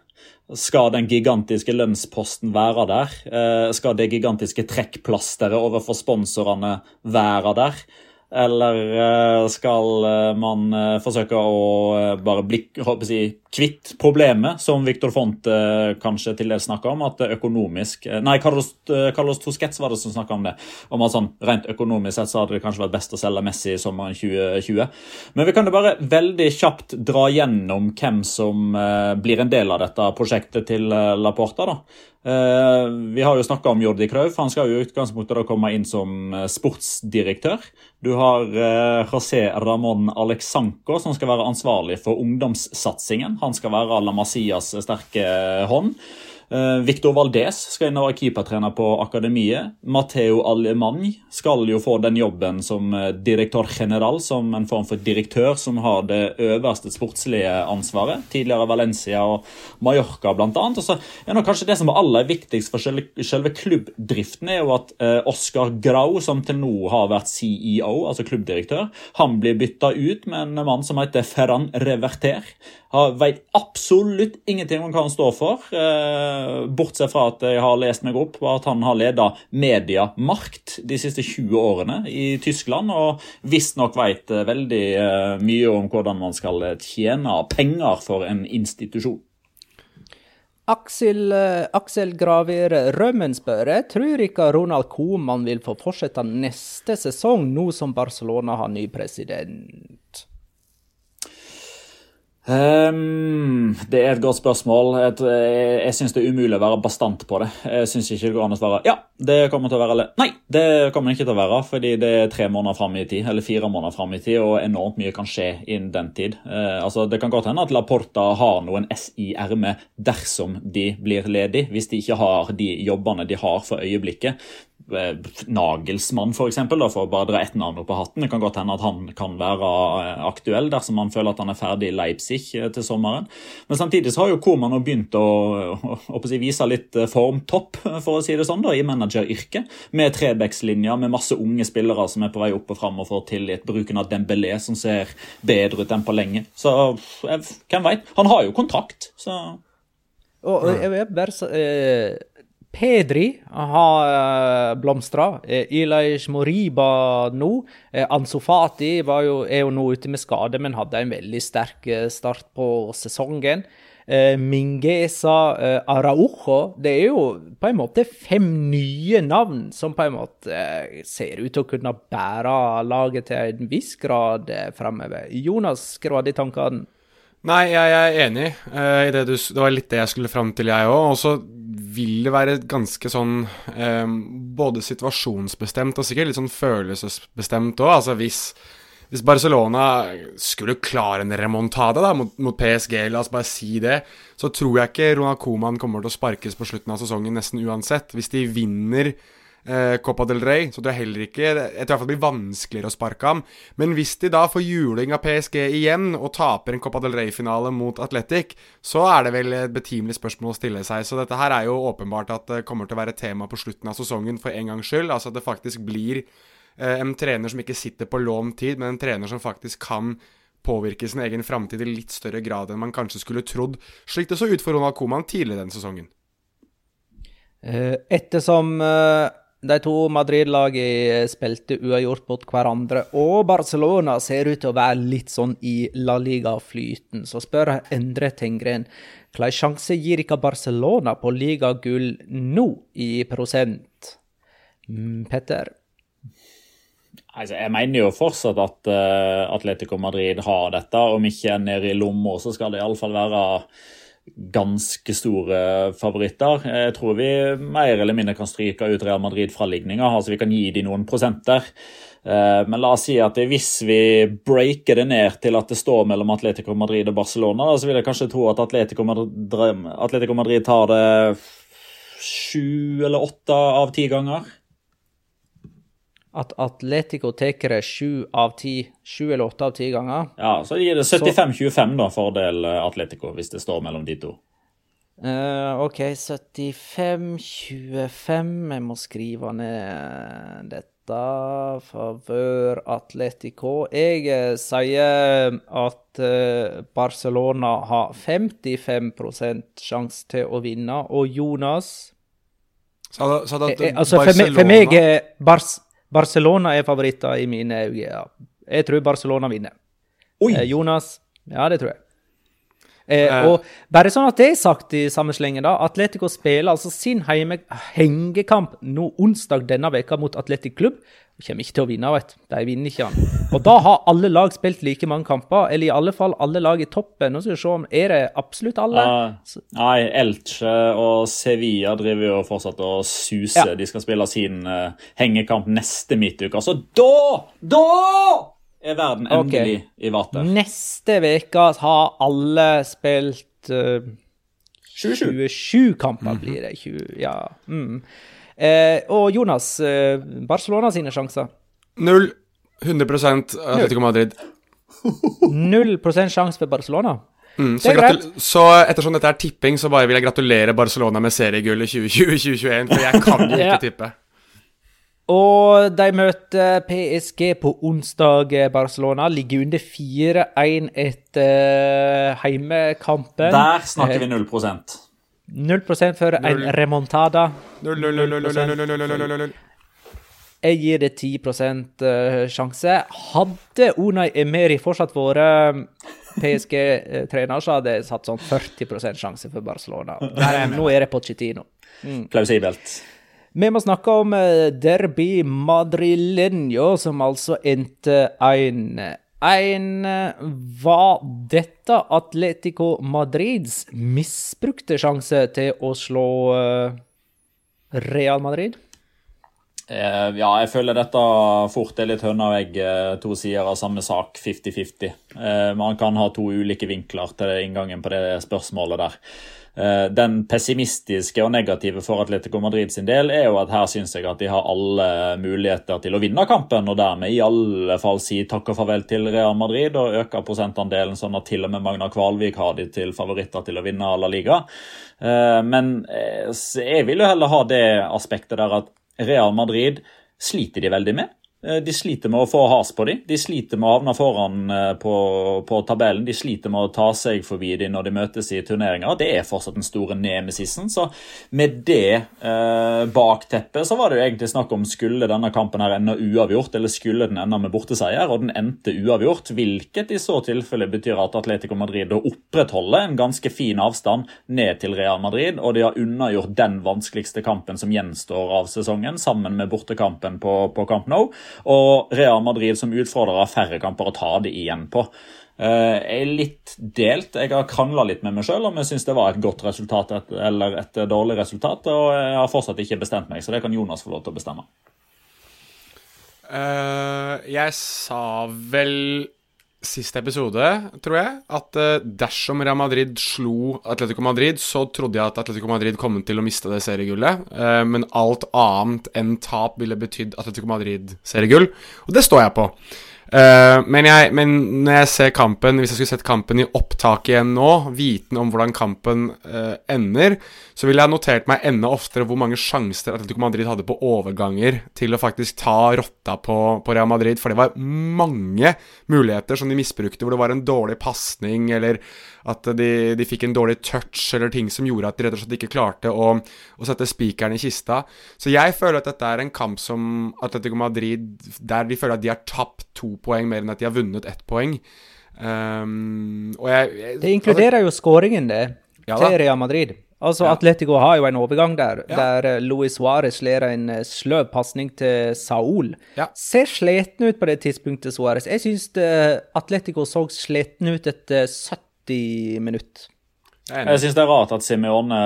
Skal den gigantiske lønnsposten være der? Eh, skal det gigantiske trekkplasteret overfor sponsorene være der? Eller eh, skal eh, man eh, forsøke å bare bli si, kvitt problemet, som Victor Fonte kanskje til dels snakker om, at økonomisk Nei, Carlos, Carlos Tosquets var det som snakka om det. Om at sånn, Rent økonomisk sett så hadde det kanskje vært best å selge Messi i sommeren 2020. Men vi kan jo bare veldig kjapt dra gjennom hvem som blir en del av dette prosjektet til Laporta. da. Eh, vi har jo snakka om Jordi Krauf. Han skal jo i utgangspunktet da komme inn som eh, sportsdirektør. Du har eh, José Ramón Alexanco, som skal være ansvarlig for ungdomssatsingen. Han skal være La sterke hånd. Uh, Victor Valdez skal inn og være keepertrener på akademiet. Mateo Alemany skal jo få den jobben som uh, direktør general, som en form for direktør som har det øverste sportslige ansvaret. Tidligere Valencia og Mallorca, annet. Og så er nok kanskje det som er aller viktigst for selve, klubbdriften, er jo at uh, Oscar Grau, som til nå har vært CEO, altså klubbdirektør, han blir bytta ut med en mann som heter Ferran Reverter. Vet absolutt ingenting om hva han står for. Eh, bortsett fra at jeg har lest meg opp på at han har leda Mediamarkt de siste 20 årene i Tyskland, og visstnok vet eh, veldig eh, mye om hvordan man skal tjene penger for en institusjon. Aksel, Aksel Graver Rømmen spør tror ikke Ronald Koman vil få fortsette neste sesong, nå som Barcelona har ny president. Um, det er et godt spørsmål. Jeg, jeg, jeg syns det er umulig å være bastant på det. Jeg syns ikke det går an å svare ja, det kommer til å være eller nei, det kommer ikke til å være. Fordi det er tre måneder fram i tid, eller fire måneder fram i tid, og enormt mye kan skje innen den tid. Uh, altså, Det kan godt hende at Laporta har noen S i ermet dersom de blir ledig, hvis de ikke har de jobbene de har for øyeblikket. Eh, Nagelsmann, for, eksempel, for å bare dra ett navn opp på hatten. Det kan godt hende at han kan være eh, aktuell dersom han føler at han er ferdig i Leipzig eh, til sommeren. Men samtidig så har jo Koman begynt å, å, å, å vise litt formtopp, for å si det sånn, da, i manageryrket. Med trebekslinjer, med masse unge spillere som er på vei opp og fram og får tillit. Bruken av Dembélé, som ser bedre ut enn på lenge. Så hvem veit? Han har jo kontrakt, så og jeg vil bare Pedri har eh, blomstra. Eh, Ilaish Moriba nå. Uh, Ansofati jo, er jo nå ute med skade, men hadde en veldig sterk start på sesongen. Mingesa Araujo Det er jo på en måte fem nye navn som på en måte ser ut til å kunne bære laget til en viss grad framover. Jonas, hva var de tankene? Nei, jeg er enig i det du Det var litt det jeg skulle fram til, jeg òg. Og så vil det være ganske sånn um, både situasjonsbestemt og sikkert litt sånn følelsesbestemt òg. Altså hvis, hvis, Barcelona skulle klare en remontade da, mot, mot, PSG, la oss bare si det, så tror jeg ikke Ronald Coman kommer til å sparkes på slutten av sesongen nesten uansett. Hvis de vinner eh, Copa del Rey, så tror jeg heller ikke Jeg tror det blir vanskeligere å sparke ham. Men hvis de da får juling av PSG igjen og taper en Copa del Rey-finale mot Atletic, så er det vel et betimelig spørsmål å stille seg. Så dette her er jo åpenbart at det kommer til å være tema på slutten av sesongen for en gangs skyld. Altså at det faktisk blir Eh, en trener som ikke sitter på lånt tid, men en trener som faktisk kan påvirke sin egen framtid i litt større grad enn man kanskje skulle trodd, slik det så ut for Ronald Coman tidligere den sesongen. Eh, ettersom eh, de to Madrid-lagene spilte uavgjort mot hverandre, og Barcelona ser ut til å være litt sånn i La Liga-flyten, så spør Endre Tengren hvilken sjanse gir ikke Barcelona på ligagull nå i prosent? Mm, Petter? Altså, jeg mener jo fortsatt at uh, Atletico Madrid har dette. Om ikke er nede i lomma, så skal det iallfall være ganske store favoritter. Jeg tror vi mer eller mindre kan stryke ut Real Madrid fra ligninga. Altså vi kan gi dem noen prosenter. Uh, men la oss si at hvis vi breaker det ned til at det står mellom Atletico Madrid og Barcelona, så vil jeg kanskje tro at Atletico Madrid, Atletico Madrid tar det sju eller åtte av ti ganger at Atletico tar det sju av ti, sju eller åtte av ti ganger. Ja, så gir det 75-25 da, fordel eh, Atletico, hvis det står mellom de to. Uh, OK, 75-25. Jeg må skrive ned dette. Favør Atletico. Jeg uh, sier at uh, Barcelona har 55% sjanse til å vinne, og Jonas Sa så det, altså, for, meg, for meg er Bars Barcelona er favoritter i mine øyne. Ja. Jeg tror Barcelona vinner. Oi. Eh, Jonas Ja, det tror jeg. Eh, uh. Og bare sånn at det er sagt i samme slenge, da. Atletico spiller altså sin heime hengekamp nå onsdag denne veka mot Atletic Klubb. De kommer ikke til å vinne, vet De vinner ikke han. Og da har alle lag spilt like mange kamper, eller i alle fall alle lag i toppen. Nå skal vi se om Er det absolutt alle? Uh, nei, Elche og Sevilla driver jo fortsatt og suser. Ja. De skal spille sin uh, hengekamp neste midtuke. Altså da Da er verden endelig okay. i vater. Neste uke har alle spilt uh, 27. 27 kamper, blir det. 20, ja. Mm. Eh, og Jonas, eh, Barcelona sine sjanser? Null. 100 Atletico Madrid. Null prosent sjanse for Barcelona? Mm, så, så, ettersom dette er tipping, så bare vil jeg gratulere Barcelona med seriegullet 2020-2021, for jeg kan jo ikke ja. tippe. Og de møter PSG på onsdag. Barcelona ligger under 4-1 etter heimekampen. Der snakker vi 0 0% for en remontada. 0, 0, 0, 0, 0, 0, 0, Jeg gir det 10% sjanse. Hadde Unai Emeri fortsatt vært PSG-trener, så hadde jeg satt sånn 40% sjanse for Barcelona. Nå er det Pochettino. Mm. Plausibelt. Vi må snakke om Derby Madrileño, som altså endte 1 en Var dette Atletico Madrids misbrukte sjanse til å slå eh, Real Madrid? Eh, ja, jeg føler dette fort er litt høna og egg. Eh, to sider av samme sak, 50-50. Man kan ha to ulike vinkler til inngangen på det spørsmålet der. Eh, den pessimistiske og negative for Atletico Madrid sin del er jo at her syns jeg at de har alle muligheter til å vinne kampen, og dermed i alle fall si takk og farvel til Real Madrid og øke prosentandelen, sånn at til og med Magna Kvalvik har de til favoritter til å vinne La Liga. Eh, men eh, jeg vil jo heller ha det aspektet der at Real Madrid sliter de veldig med. Eh, de sliter med å få has på dem. De sliter med å havne foran eh, på, på, tabellen. De sliter med å ta seg forbi dem når de møtes i turneringer. Det er fortsatt den store nemesisen. Så med det eh, bakteppet så var det jo egentlig snakk om skulle denne kampen her ende uavgjort, eller skulle den ende med borteseier, og den endte uavgjort. Hvilket i så tilfelle betyr at Atletico Madrid opprettholder en ganske fin avstand ned til Real Madrid, og de har unnagjort den vanskeligste kampen som gjenstår av sesongen, sammen med bortekampen på, på Camp Nou. Og Real Madrid som utfordrer har færre kamper å ta det igjen på. Eh, jeg er litt delt. Jeg har krangla litt med meg sjøl om jeg syns det var et godt resultat eller et dårlig resultat. Og jeg har fortsatt ikke bestemt meg, så det kan Jonas få lov til å bestemme. Uh, jeg sa vel siste episode, tror jeg, at uh, dersom Real Madrid slo Atletico Madrid, så trodde jeg at Atletico Madrid kom til å miste det seriegullet. Uh, men alt annet enn tap ville betydd Atletico Madrid-seriegull. Og det står jeg på. Eh, men, jeg, men når jeg ser kampen, hvis jeg skulle sett kampen i opptak igjen nå, viten om hvordan kampen eh, ender, så ville jeg notert meg enda oftere hvor mange sjanser Atletico Madrid hadde på overganger til å faktisk ta rotta på, på Real Madrid. For det var mange muligheter som de misbrukte, hvor det var en dårlig pasning, eller at de, de, fikk en dårlig touch, eller ting som gjorde at de rett og slett ikke klarte å, å sette spikeren i kista. Så jeg føler at dette er en kamp som Atletico Madrid Der de føler at de har tapt to poeng mer enn at de har vunnet ett poeng. Um, jeg, jeg, det inkluderer altså, jo skåringen, det, ja, til Real Madrid. Altså, ja. Atletico har jo en overgang der, ja. der eh, Luis Suárez ler en eh, sløv pasning til Saul. Ja. Ser sliten ut på det tidspunktet, Suárez. Jeg syns Atletico så sliten ut etter 70 minutter. Jeg syns det er rart at Simione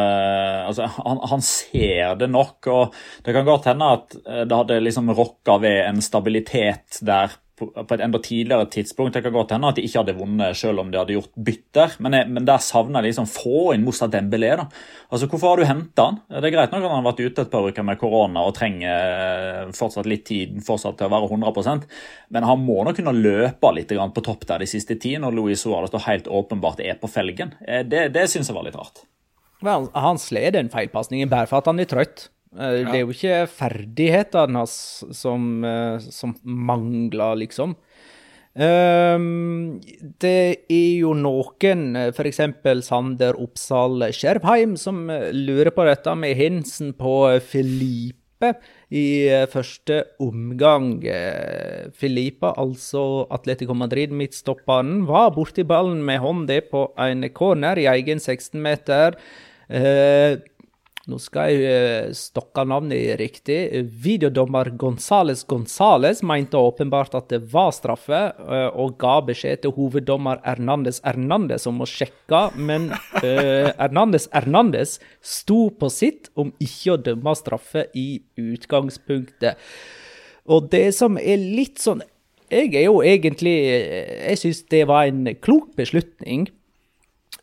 altså, han, han, ser det nok. og Det kan godt hende at det hadde liksom rokka ved en stabilitet der på et enda tidligere tidspunkt. Det kan godt hende at de ikke hadde vunnet selv om de hadde gjort bytter, men, jeg, men der savner jeg liksom få inn Moussa Dembélé. da. Altså, Hvorfor har du henta han? Det er greit nok at han har vært ute et par uker med korona og trenger eh, fortsatt litt tid fortsatt til å være 100% men han må nok kunne løpe litt på topp der de siste ti, når Luis Suárez helt åpenbart er på felgen. Eh, det, det syns jeg var litt rart. Vel, han sled den feilpasningen bare for at han er trøtt. Eh, det er jo ikke ferdighetene hans som, eh, som mangler, liksom. Um, det er jo noen, f.eks. Sander Oppsal Skjervheim, som lurer på dette med hinsen på Filipe i første omgang. Filipe, altså Atletico Madrid-midtstopperen, var borti ballen med hånda på en corner i egen 16-meter. Nå skal jeg eh, stokke navnet riktig. Videodommer Gonzales Gonzales mente åpenbart at det var straffe, eh, og ga beskjed til hoveddommer Hernandez Hernandez om å sjekke, men uh, Hernandez Hernandez sto på sitt om ikke å dømme straffe i utgangspunktet. Og det som er litt sånn Jeg er jo egentlig Jeg syns det var en klok beslutning,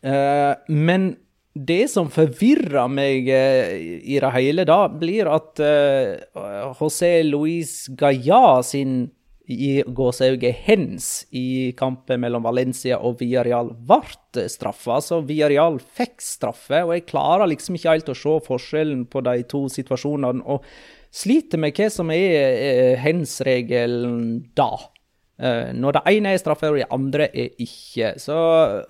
uh, men det som forvirrer meg eh, i det hele, da, blir at uh, José Luis Gaia sin i gåsehauget hens i kampen mellom Valencia og Villarreal ble straffa. Så Villarreal fikk straffe, og jeg klarer liksom ikke helt å se forskjellen på de to situasjonene. Og sliter med hva som er uh, hens-regelen da. Uh, når det ene er straffe, og det andre er ikke. Så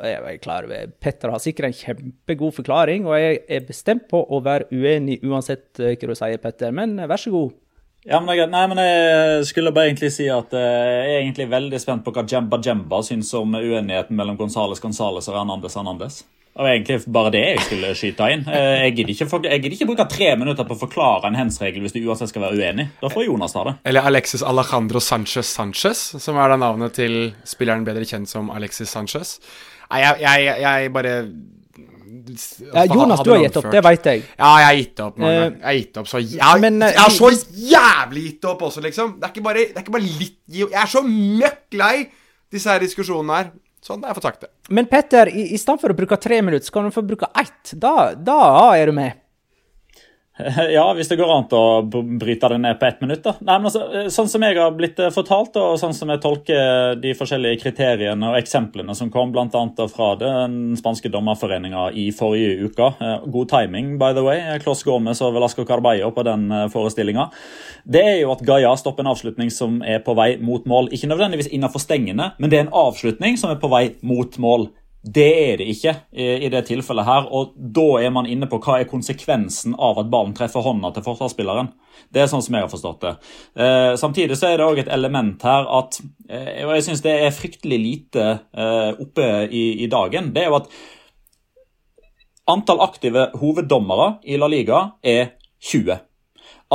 jeg er klar over Petter har sikkert en kjempegod forklaring, og jeg er bestemt på å være uenig uansett uh, hva du sier, Petter. Men vær så god. Ja, men, nei, men Jeg skulle bare egentlig si at jeg er egentlig veldig spent på hva Jemba Jemba syns om uenigheten mellom Gonzales Gonzales og Hernandez Hernandez. Det var egentlig bare det jeg skulle skyte inn. Eh, jeg gidder ikke, for, jeg gidder ikke bruke tre minutter på å forklare en hens-regel hvis du uansett skal være uenig. Da får Jonas ta det. Eller Alexis Alejandro Sanchez Sanchez, som er da navnet til spilleren bedre kjent som Alexis Sanchez. Nei, jeg, jeg, jeg bare ja, Jonas, du har gitt opp, det veit jeg. Ja, jeg har gitt opp. Man. Eh, jeg har gitt opp så jeg, Men, jeg har så jævlig gitt opp også, liksom. Det er ikke bare, det er ikke bare litt Jeg er så møkk lei disse her diskusjonene her. Sånn, jeg får sagt det. Men Petter, i, i stedet for å bruke tre minutter, så kan du få bruke ett. Da, da er du med. Ja, hvis det går an å bryte det ned på ett minutt. da. Nei, men altså, eh, Sånn som jeg har blitt eh, fortalt, og sånn som jeg tolker de forskjellige kriteriene og eksemplene som kom bl.a. fra den spanske dommerforeninga i forrige uke eh, God timing, by the way. Kloss Gomez og Velasco Carballo på den forestillinga. Det er jo at Gaia stopper en avslutning som er på vei mot mål. Ikke nødvendigvis innenfor stengene, men det er en avslutning som er på vei mot mål. Det er det ikke i det tilfellet her. og Da er man inne på hva er konsekvensen av at ballen treffer hånda til forsvarsspilleren. Det er sånn som jeg har forstått det. Eh, samtidig så er det òg et element her at eh, Og jeg syns det er fryktelig lite eh, oppe i, i, dagen. Det er jo at antall aktive hoveddommere i La Liga er 20.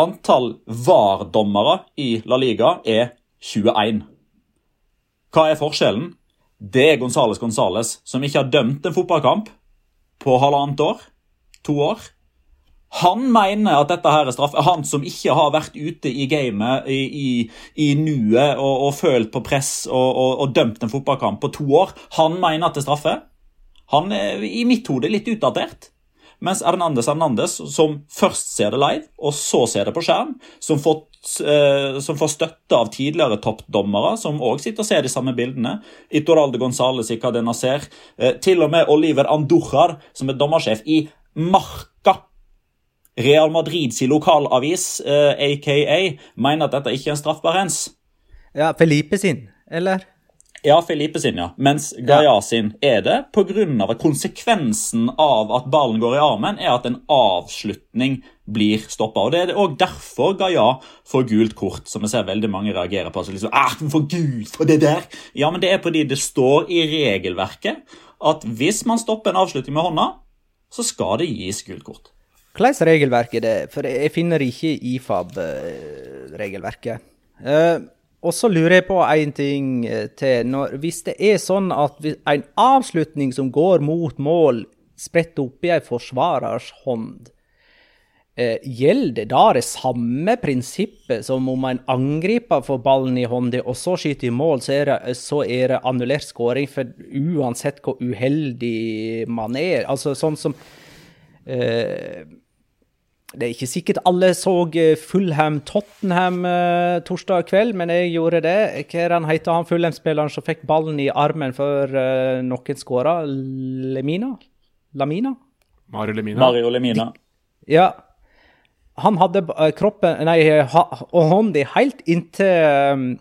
Antall VAR-dommere i La Liga er 21. Hva er forskjellen? Det er Gonzales Gonzales, som ikke har dømt en fotballkamp på halvannet år. To år. Han mener at dette her er straff. Han som ikke har vært ute i gamet i, i, i nuet og, og, følt på press og, og, og, dømt en fotballkamp på to år, han mener at det er straffe. Han er i mitt hode litt utdatert. Mens Hernandez Hernandez, som først ser det live, og så ser det på skjerm, som får, eh, som får støtte av tidligere toppdommere, som òg sitter og ser de samme bildene, Itoralde Gonzales i Cadena Ser, eh, til og med Oliver Andorrar, som er dommersjef i Marca. Real Madrids lokalavis, eh, aka, mener at dette ikke er en straffbar hens. Ja, Felipe sin, eller? Ja, Felipe sin, ja. Mens Gaia sin er det pga. at konsekvensen av at ballen går i armen, er at en avslutning blir stoppa. Det er òg derfor Gaia får gult kort, som jeg ser veldig mange reagerer på. Så liksom, ah, for Gud, for det der! Ja, men det er fordi det står i regelverket at hvis man stopper en avslutning med hånda, så skal det gis gult kort. Hvilket regelverk er det? For jeg finner ikke IFAB-regelverket. Uh, og så lurer jeg på en ting eh, til. Når, hvis det er sånn at en avslutning som går mot mål, spredt i en forsvarers hånd, eh, gjelder da det samme prinsippet som om en angriper får ballen i hånda og så skyter i mål, så er det, så er det annullert skåring for uansett hvor uheldig man er? Altså sånn som eh, det er ikke sikkert alle så eh, Fulham-Tottenham uh, torsdag kveld, men jeg gjorde det. Hva er han heter han Fulham-spilleren som fikk ballen i armen før uh, noen skåra? Lemina? Lamina? Mario Lemina. Mario Lemina. Ja. Han hadde uh, kroppen Nei, hånda helt inntil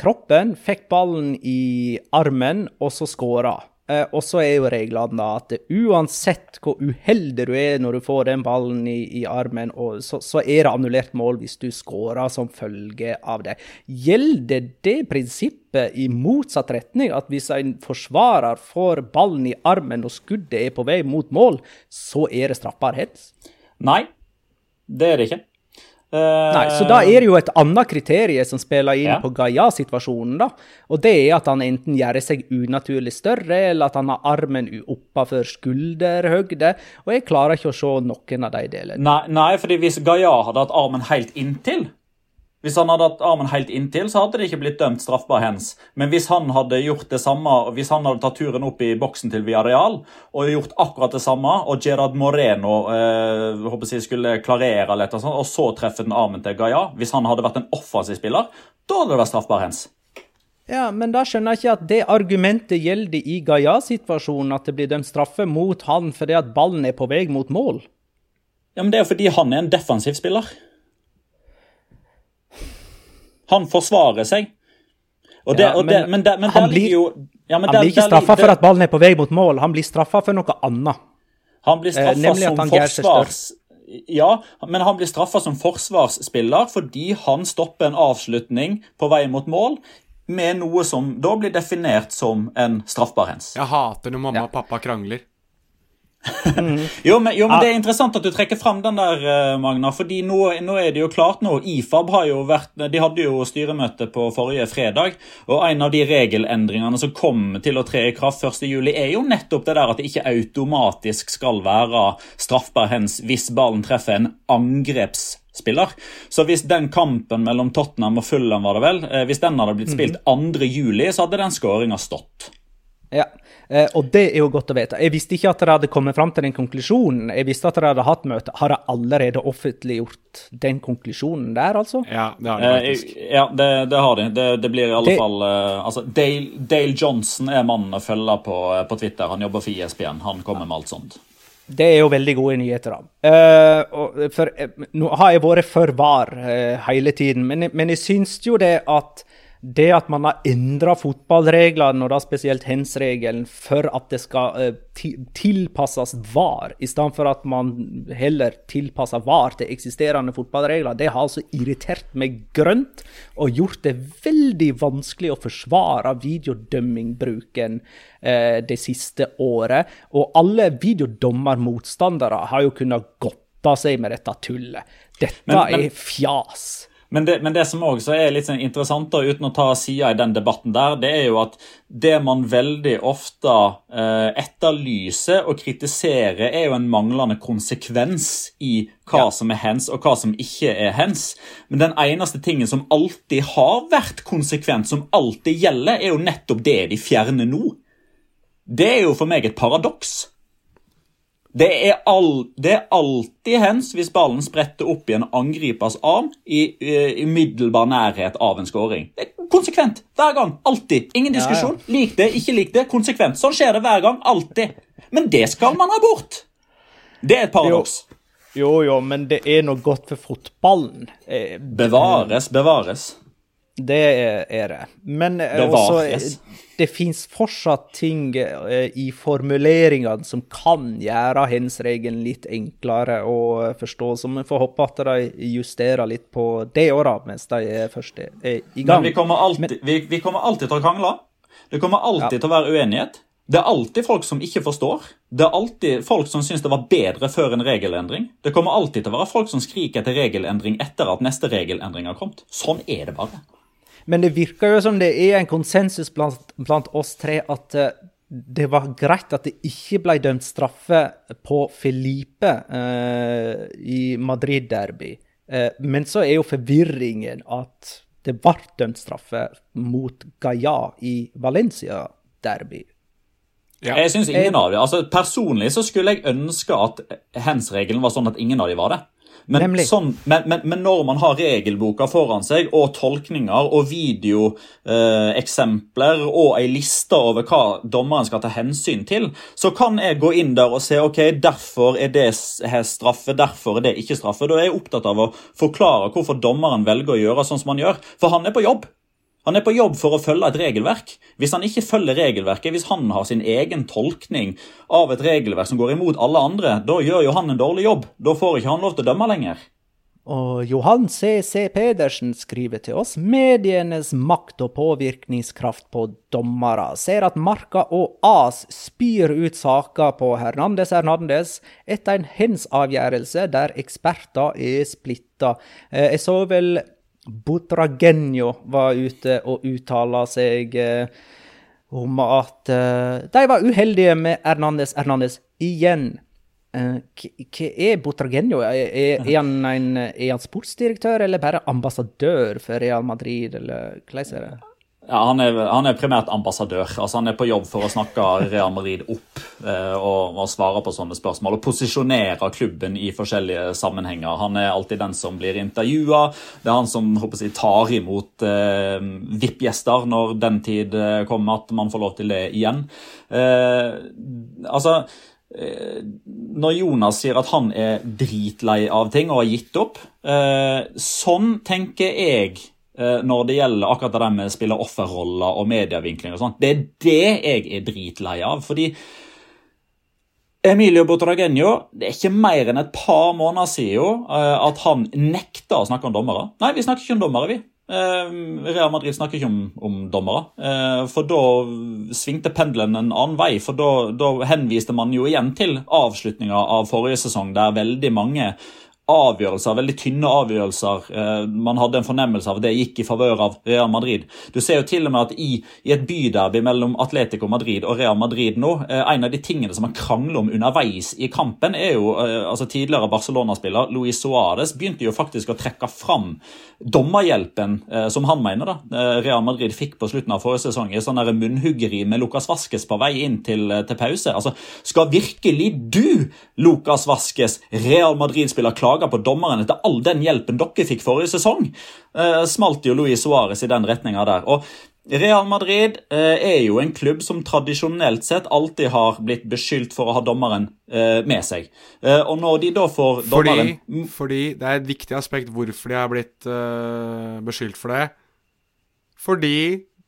kroppen, fikk ballen i armen, og så skåra. Eh, og så er jo reglene da at uansett hvor uheldig du er når du får den ballen i, i armen, så, så, er det annullert mål hvis du skårer som følge av det. Gjelder det prinsippet i motsatt retning, at hvis en forsvarer får ballen i armen og skuddet er på vei mot mål, så er det straffbarhet? Nei, det er det ikke. Nei, Så da er det jo et annet kriterium som spiller inn ja. på Gaia-situasjonen. da, og Det er at han enten gjør seg unaturlig større, eller at han har armen oppafor skulderhøgde. Og jeg klarer ikke å se noen av de delene. Nei, nei fordi hvis Gaia hadde hatt armen helt inntil, hvis han hadde hatt armen helt inntil, så hadde det ikke blitt dømt straffbar hens. Men hvis han hadde gjort det samme, hvis han hadde tatt turen opp i boksen til Villarreal og gjort akkurat det samme, og Gerard Moreno eh, håper jeg skulle klarere litt, og, sånt, og så treffe den armen til Gaia Hvis han hadde vært en offensiv spiller, da hadde det vært straffbar hens. Ja, men da skjønner jeg ikke at det argumentet gjelder i Gaia-situasjonen, at det blir dømt straffe mot han fordi at ballen er på vei mot mål. Ja, men Det er jo fordi han er en defensiv spiller. Han forsvarer seg. Det, ja, men, det, men, det, men han blir, jo, ja, han blir ikke straffa for at ballen er på vei mot mål, han blir straffa for noe annet. Han blir straffa eh, som forsvars... Ja, men han blir straffa som forsvarsspiller fordi han stopper en avslutning på vei mot mål med noe som da blir definert som en straffbar hens. Jeg hater når mamma ja. og pappa krangler. Jo, men, jo, men, det er interessant at du trekker fram den der, eh, Magna. fordi nå, nå, er det jo klart nå, IFAB har jo vært, de hadde jo styremøte på forrige fredag. Og en av de regelendringene som kom til å tre i kraft 1.7, er jo nettopp det der at det ikke automatisk skal være straffbar hens hvis ballen treffer en angrepsspiller. Så hvis den kampen mellom Tottenham og Fulham var det vel, eh, hvis den hadde blitt spilt 2.7, så hadde den skåringa stått. Ja, Eh, og det er jo godt å vite. Jeg visste ikke at dere hadde kommet fram til den konklusjonen. Jeg visste at dere hadde hatt møte. Har dere allerede offentliggjort den konklusjonen der, altså? Ja, det har de eh, faktisk. Eh, ja, det, det, har de. Det, det blir i alle det... fall uh, altså, Dale, Dale, Johnson er mannen å følge på, på Twitter. Han jobber for ISBN. E Han kommer med alt sånt. Det er jo veldig gode nyheter. da. Uh, for, uh, nå har jeg vært for var uh, hele tiden, men, men jeg syns jo det at det at man har endra fotballreglene, og da spesielt hens-regelen, for at det skal uh, tilpasses VAR, i stedet for at man heller tilpasser VAR til eksisterende fotballregler, det har altså irritert meg grønt og gjort det veldig vanskelig å forsvare videodømmingbruken eh, det siste året. Og alle videodommermotstandere har jo kunnet godta seg med dette tullet. Dette men, men... er fjas. Men det, men det, som også er litt sånn interessant, da, uten å ta sida i den debatten der, det er jo at det man veldig ofte eh, etterlyser og kritiserer, er jo en manglende konsekvens i hva ja. som er hens og hva som ikke er hens. Men den eneste tingen som alltid har vært konsekvent, som alltid gjelder, er jo nettopp det de fjerner nå. Det er jo for meg et paradoks. Det er, all, det er alltid hens hvis ballen spretter opp i en angripers arm i, i umiddelbar nærhet av en skåring. Det er konsekvent. Hver gang. Alltid. Ingen diskusjon. Ja, ja. Lik det, ikke lik det. Konsekvent. Sånn skjer det hver gang. Alltid. Men det skal man ha bort. Det er et paradoks. Jo, jo, jo men det er noe godt for fotballen. Eh, bevares, bevares. Det er det. Men eh, også, yes. det fins fortsatt ting eh, i formuleringene som kan gjøre hens-regelen litt enklere å forstå. Så vi får håpe at de justerer litt på det òg, mens de først er i gang. Men vi kommer alltid, vi, vi kommer alltid til å krangle. Det kommer alltid ja. til å være uenighet. Det er alltid folk som ikke forstår. Det er alltid folk som syns det var bedre før en regelendring. Det kommer alltid til å være folk som skriker etter regelendring etter at neste regelendring har kommet. Sånn er det bare. Men det virker jo som det er en konsensus blant, blant oss tre at uh, det var greit at det ikke ble dømt straffe på Felipe eh, i Madrid-derby. Eh, men så er jo forvirringen at det ble dømt straffe mot Gaia i Valencia-derby. Ja. Jeg synes ingen av dem. Altså, Personlig så skulle jeg ønske at hands-regelen var sånn at ingen av de var det. Men, sånn, men, men, men, når man har regelboka foran seg, og tolkninger og videoeksempler eh, og ei liste over hva dommeren skal ta hensyn til, så kan jeg gå inn der og se ok, derfor er det straffe, derfor er det ikke straffe. Da er jeg opptatt av å forklare hvorfor dommeren velger å gjøre sånn som han gjør. For han er på jobb. Han er på jobb for å følge et regelverk. Hvis han ikke følger regelverket, hvis han har sin egen tolkning av et regelverk som går imot alle andre, da gjør jo han en dårlig jobb. Da får ikke han lov til å dømme lenger. Og Johan C.C. Pedersen skriver til oss medienes makt og påvirkningskraft på dommere. Ser at Marka og AS spyr ut saker på Hernandez Hernandez etter en hens avgjørelse der eksperter er splitta. Eh, jeg så vel Butragenio var ute og uttala seg eh, om at eh, de var uheldige med Hernandez Hernandez igjen. Eh, hva er Butragenio? Er, er, han en, er han sportsdirektør eller bare ambassadør for Real Madrid, eller hvordan er det? Ja, han er, han er, primært ambassadør. altså Han er på jobb for å snakke Real Madrid opp eh, og, og, svare på sånne spørsmål. Og posisjonere klubben i forskjellige sammenhenger. Han er alltid den som blir intervjua. Det er han som jeg, tar imot eh, VIP-gjester når den tid eh, kommer at man får lov til det igjen. Eh, altså eh, når Jonas sier at han er dritlei av ting og har gitt opp, eh, sånn tenker jeg når det gjelder akkurat det med å spille offerroller og medievinkling og sånt. Det er det jeg er dritlei av. fordi Emilio Botragenio, det er ikke mer enn et par måneder siden eh, at han nekta å snakke om dommere. Nei, vi snakker ikke om dommere, vi. Eh, Real Madrid snakker ikke om, om dommere. For da svingte pendelen en annen vei. For da, da henviste man jo igjen til avslutninga av forrige sesong, der veldig mange avgjørelser, veldig tynne avgjørelser. Eh, man hadde en fornemmelse av at det gikk i favør av Real Madrid. Du ser jo til og med at i, i et byderby mellom Atletico Madrid og Real Madrid nå, eh, en av de tingene som man krangler om underveis i kampen, er jo eh, altså tidligere Barcelona-spiller Luis Suárez begynte jo faktisk å trekke fram dommerhjelpen, som han mener da, Real Madrid fikk på slutten av forrige sesong, i sånn munnhuggeri med Lucas Vasques på vei inn til, til pause. Altså, Skal virkelig du, Lucas Vasques, Real Madrid-spiller, klage klager på dommeren etter all den hjelpen dere fikk forrige sesong. Eh, smalt jo Luis Suárez i den retninga der. Og Real Madrid eh, er jo en klubb som tradisjonelt sett alltid har blitt beskyldt for å ha dommeren eh, med seg. Eh, og når de da får dommeren Fordi, fordi det er et viktig aspekt hvorfor de har blitt uh, beskyldt for det. Fordi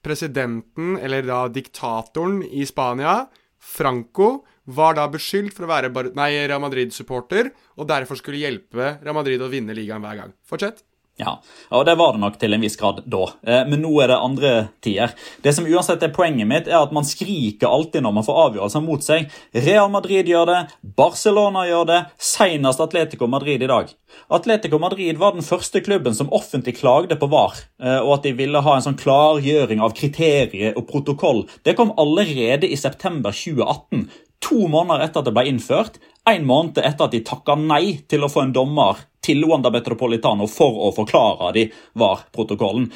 presidenten, eller da diktatoren i Spania, Franco, var da beskyldt for å være Real Madrid-supporter, og derfor skulle hjelpe Real Madrid å vinne ligaen hver gang. Fortsett. Ja, og det var det nok til en viss grad da. Eh, men nå er det andre tider. Det som uansett er Poenget mitt er at man skriker alltid når man får avgjørelser mot seg. Real Madrid gjør det, Barcelona gjør det, senest Atletico Madrid i dag. Atletico Madrid var den første klubben som offentlig klagde på VAR, eh, og at de ville ha en sånn klargjøring av kriterier og protokoll. Det kom allerede i september 2018 to måneder etter at det ble innført, en måned etter at de takka nei til å få en dommer til Wanda Metropolitano for å forklare de var protokollen.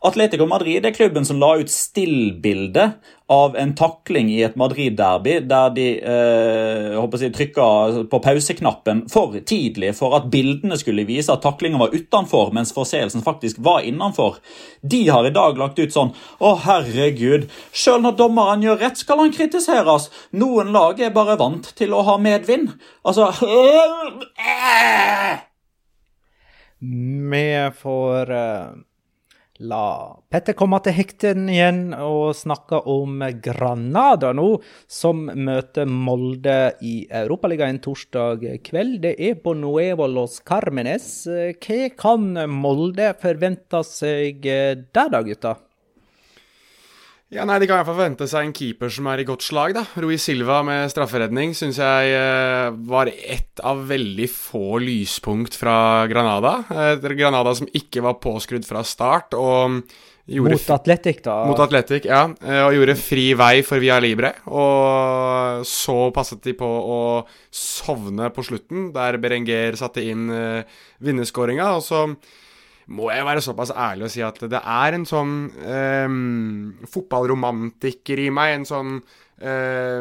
Atletico Madrid er klubben som la ut stillbilde av en takling i et Madrid-derby der de eh, jeg, trykka på pauseknappen for tidlig for at bildene skulle vise at taklingen var utenfor, mens forseelsen faktisk var innenfor. De har i dag lagt ut sånn Å, herregud. Sjøl når dommeren gjør rett, skal han kritiseres. Noen lag er bare vant til å ha medvind. Altså Vi får uh, la Petter komme til hekten igjen og snakke om Granada nå, som møter Molde i Europaligaen torsdag kveld. Det er på Nuevo Los Carmenes. Hva kan Molde forvente seg der da, gutta? Ja, nei, De kan i hvert fall forvente seg en keeper som er i godt slag. da. Rui Silva med strafferedning syns jeg eh, var ett av veldig få lyspunkt fra Granada. Et Granada som ikke var påskrudd fra start. og... Gjorde, mot Atletic, da? Mot Atletic, ja. Eh, og gjorde fri vei for Via Libre. Og så passet de på å sovne på slutten, der Berenger satte inn uh, vinnerskåringa. Og så må jeg være såpass ærlig og si at det er en sånn eh, fotballromantiker i meg. En sånn eh,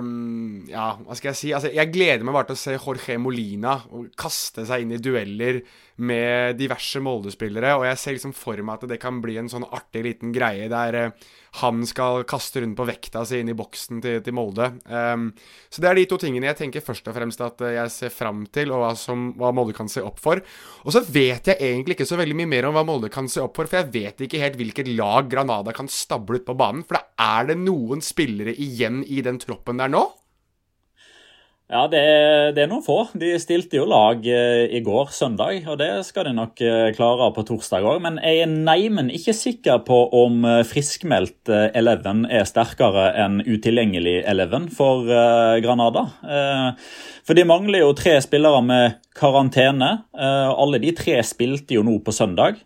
Ja, hva skal jeg si? Altså, jeg gleder meg bare til å se Jorge Molina kaste seg inn i dueller med diverse Molde-spillere. Og jeg ser liksom for meg at det kan bli en sånn artig liten greie der uh, han skal kaste rundt på vekta si inn i boksen til, til Molde. Um, så det er de to tingene jeg tenker først og fremst at eh, jeg ser fram til, og hva, som, hva Molde kan se opp for. Og så vet jeg egentlig ikke så veldig mye mer om hva Molde kan se opp for, for jeg vet ikke helt hvilket lag Granada kan stable ut på banen. For da er det noen spillere igjen i den troppen der nå? Ja, det er, det er, noen få. De stilte jo lag eh, i går, søndag, og det skal de nok eh, klare på torsdag òg. Men jeg er neimen ikke sikker på om eh, friskmeldt Eleven er sterkere enn utilgjengelig Eleven for Granada. For de mangler jo tre spillere med karantene. Alle de tre spilte jo nå på søndag.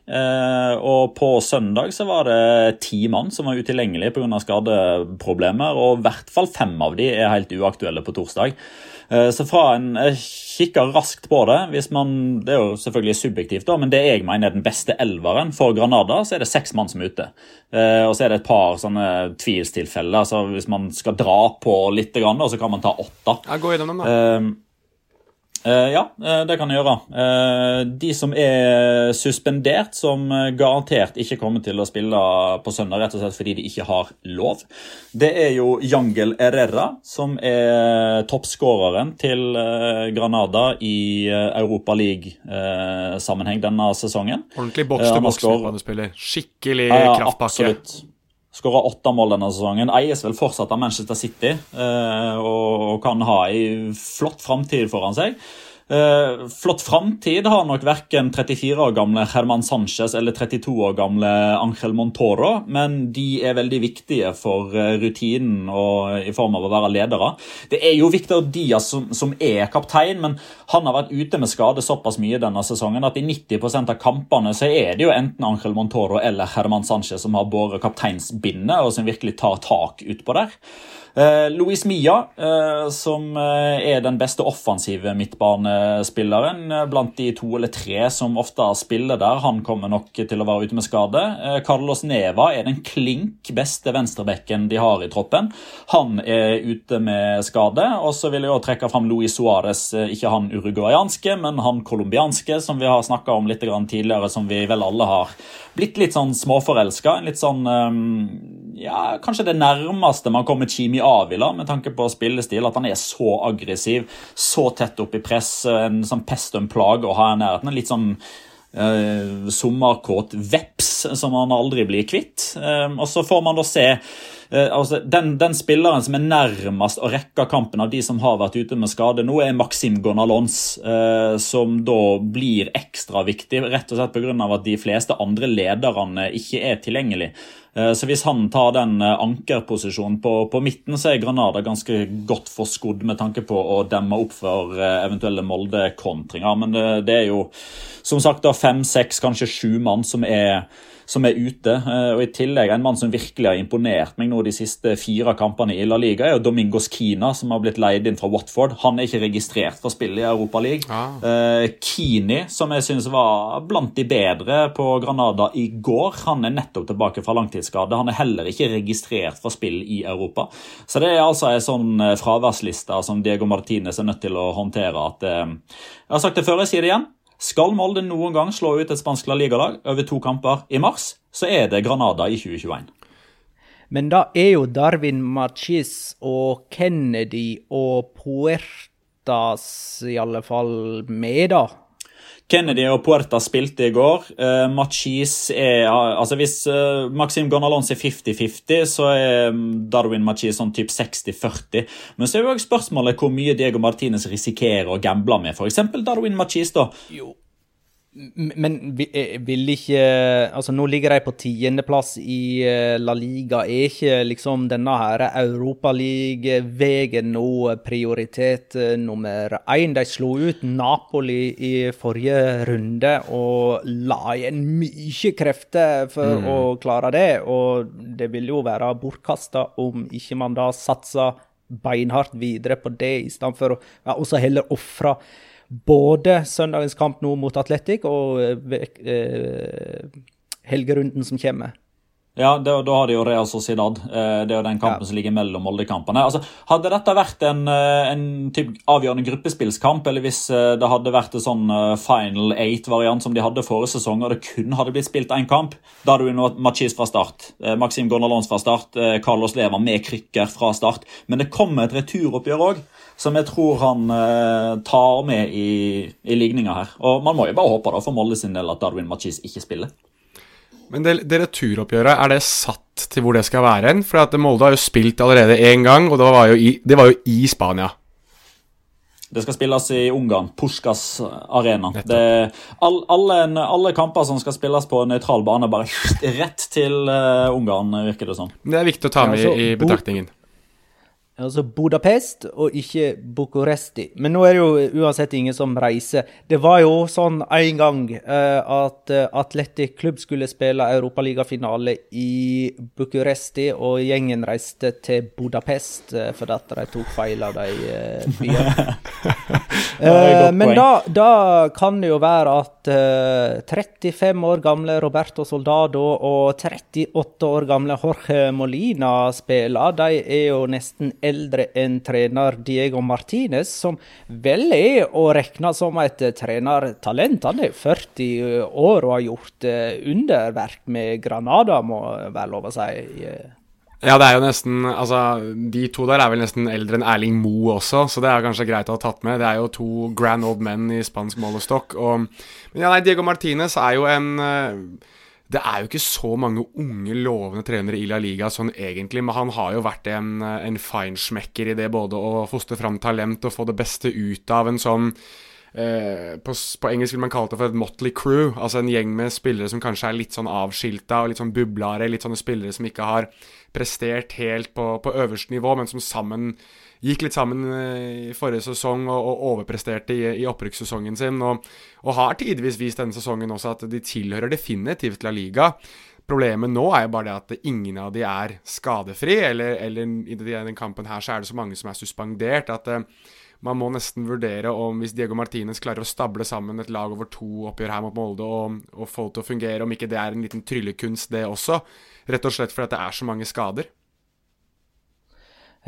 Og på søndag så var det ti mann som var utilgjengelige pga. skadeproblemer, og i hvert fall fem av de er helt uaktuelle på torsdag. Eh, så fra en kikker raskt på det. hvis man, Det er jo selvfølgelig subjektivt, da, men det jeg mener er den beste elveren for Granada, så er det seks mann som er ute. Eh, og så er det et par sånne tvilstilfeller. så Hvis man skal dra på litt, så kan man ta åtte. Ja, gå gjennom dem, da. Uh, ja, uh, det kan jeg gjøre. Uh, de som er suspendert, som garantert ikke kommer til å spille på søndag, rett og slett fordi de ikke har lov, det er jo Jangel Herrera, som er toppskåreren til Granada i Europa League-sammenheng denne sesongen. Ordentlig boks-til-boks-midtbanespiller. Skikkelig kraftpakke. Absolutt. Skåra åtte mål denne sesongen. Eies vel fortsatt av Manchester City eh, og kan ha ei flott framtid foran seg. Eh, flott framtid har nok verken 34 år gamle Herman Sanchez eller 32 år gamle Angel Montoro, men de er veldig viktige for eh, rutinen og i form av å være ledere. Det er jo Victor Diaz som, som er kaptein, men han har vært ute med skade såpass mye denne sesongen at i 90 av kampene så er det jo enten Angel Montoro eller Herman Sanchez som har båret kapteinsbindet og som virkelig tar tak utpå der. Eh, Luis Mia, eh, som eh, er den beste offensive midtbanespilleren blant de to eller tre som ofte spiller der, han kommer nok til å være ute med skade. Carlos Neva er den klink beste venstrebekken de har i troppen. Han er ute med skade. Og så vil jeg også trekke fram Luis Suárez, ikke han uruguayanske, men han colombianske, som vi har snakka om litt tidligere, som vi vel alle har blitt litt sånn småforelska. Litt sånn ja, kanskje det nærmeste man kommer Chimi Avila med tanke på spillestil. At han er så aggressiv, så tett opp i press, en sånn pest og en plage å ha i nærheten. Litt sånn eh, sommerkåt veps som han aldri blir kvitt. Eh, og så får man da se altså, den, den, spilleren som er nærmest å rekke kampen av de som har vært ute med skade nå, er Maxim Gonalons, som da blir ekstra viktig, rett og slett pga. at de fleste andre lederne ikke er tilgjengelige. Eh, så hvis han tar den eh, ankerposisjonen på, på, midten, så er Granada ganske godt forskodd med tanke på å demme opp for eh, eventuelle Molde-kontringer. Men det, er jo som sagt da fem, seks, kanskje sju mann som er som er ute. Eh, og I tillegg en mann som virkelig har imponert meg nå de siste fire kampene i La Liga, er jo Domingos Kina, som har blitt leid inn fra Watford. Han er ikke registrert for spill i Europa League. Ah. Eh, Kini, som jeg synes var blant de bedre på Granada i går, han er nettopp tilbake fra langtidsskade. Han er heller ikke registrert for spill i Europa. Så det er altså en sånn eh, fraværsliste som Diego Martinez er nødt til å håndtere. at Jeg har sagt det før, jeg sier det igjen. Skal Molde noen gang slå ut et spansk La Liga-lag over to kamper i mars, så er det Granada i 2021. Men da er jo Darwin Machis og Kennedy og Puertas i alle fall med, da. Kennedy og Puerta spilte i går. Uh, Machis er altså Hvis uh, Maxim Gonalons er 50-50, så er mm, Darwin Machis sånn typ 60-40. Men så er jo også spørsmålet hvor mye Diego Martinez risikerer å gamble med f.eks. Darwin Machis. da. Jo, men eh, vil ikke Altså, nå ligger de på tiendeplass i eh, La Liga. Er ikke liksom denne her Europaliga-veien nå prioritet eh, nummer én? De slo ut Napoli i forrige runde og la igjen mye krefter for mm. å klare det. Og det vil jo være bortkasta om ikke man da satser beinhardt videre på det, i stedet for å ja, også heller ofre både søndagens kamp nå mot Atletic og eh, helgerunden som kommer. Ja, da, da har de jo Real Sociedad. Eh, det er jo den kampen ja. som ligger mellom Molde-kampene. Altså, hadde dette vært en, eh, en typ avgjørende gruppespillskamp, eller hvis eh, det hadde vært en sånn final eight-variant som de hadde forrige sesong, og det kun hadde blitt spilt én kamp, da hadde du nå Machis fra start, Maxim Gonalons fra start, Carlos Leva med krykker fra start. Men det kommer et returoppgjør òg, som jeg tror han tar med i, i ligninga her. Og man må jo bare håpe da, for Molde sin del at Darwin Machis ikke spiller. Men det, det returoppgjøret, er det satt til hvor det skal være hen? For at Molde har jo spilt allerede én gang, og det var, jo i, det var jo i Spania. Det skal spilles i Ungarn. Puskas arena. Det, all, alle, alle, kamper som skal spilles på nøytral bane, bare rett til uh, Ungarn, virker det som. Det er viktig å ta med ja, altså, i betraktningen altså Budapest og ikke Bucuresti. Men nå er det jo uansett ingen som reiser. Det var jo sånn en gang uh, at uh, Atletic Klubb skulle spille europaligafinale i Bucuresti, og gjengen reiste til Budapest uh, fordi at de tok feil av de byene. men da, da, kan det jo være at 35 år gamle Roberto Soldado og 38 år gamle Jorge Molina spiller. De er jo nesten eldre enn trener Diego Martinez, som vel er å regne som et trenertalent. Han er 40 år og har gjort eh, underverk med Granada, må være lov å si. Ja, det er jo nesten Altså, de to der er vel nesten eldre enn Erling Moe også, så det er kanskje greit å ha tatt med. Det er jo to grand old men i spansk målestokk. Og, men ja, nei, Diego Martinez er jo en det er jo ikke så mange unge, lovende trenere i La Liga sånn egentlig, men han har jo vært en, en feinschmecker i det både å fostre fram talent og få det beste ut av en sånn eh, på, på, engelsk vil man kalle det for et motley crew. Altså en gjeng med spillere som kanskje er litt sånn avskilta og litt sånn bublare. Litt sånne spillere som ikke har prestert helt på, på øverste nivå, men som sammen gikk litt sammen eh, i forrige sesong og, og overpresterte i, i opprykkssesongen sin. Og, og, har tidvis vist denne sesongen også at de tilhører definitivt La Liga. Problemet nå er jo bare det at ingen av de er skadefri, eller, eller i denne kampen her så er det så mange som er suspendert. at uh, man må nesten vurdere om hvis Diego Martinez klarer å stable sammen et lag over to oppgjør her mot Molde og, og få det til å fungere, om ikke det er en liten tryllekunst, det også. Rett og slett fordi det er så mange skader.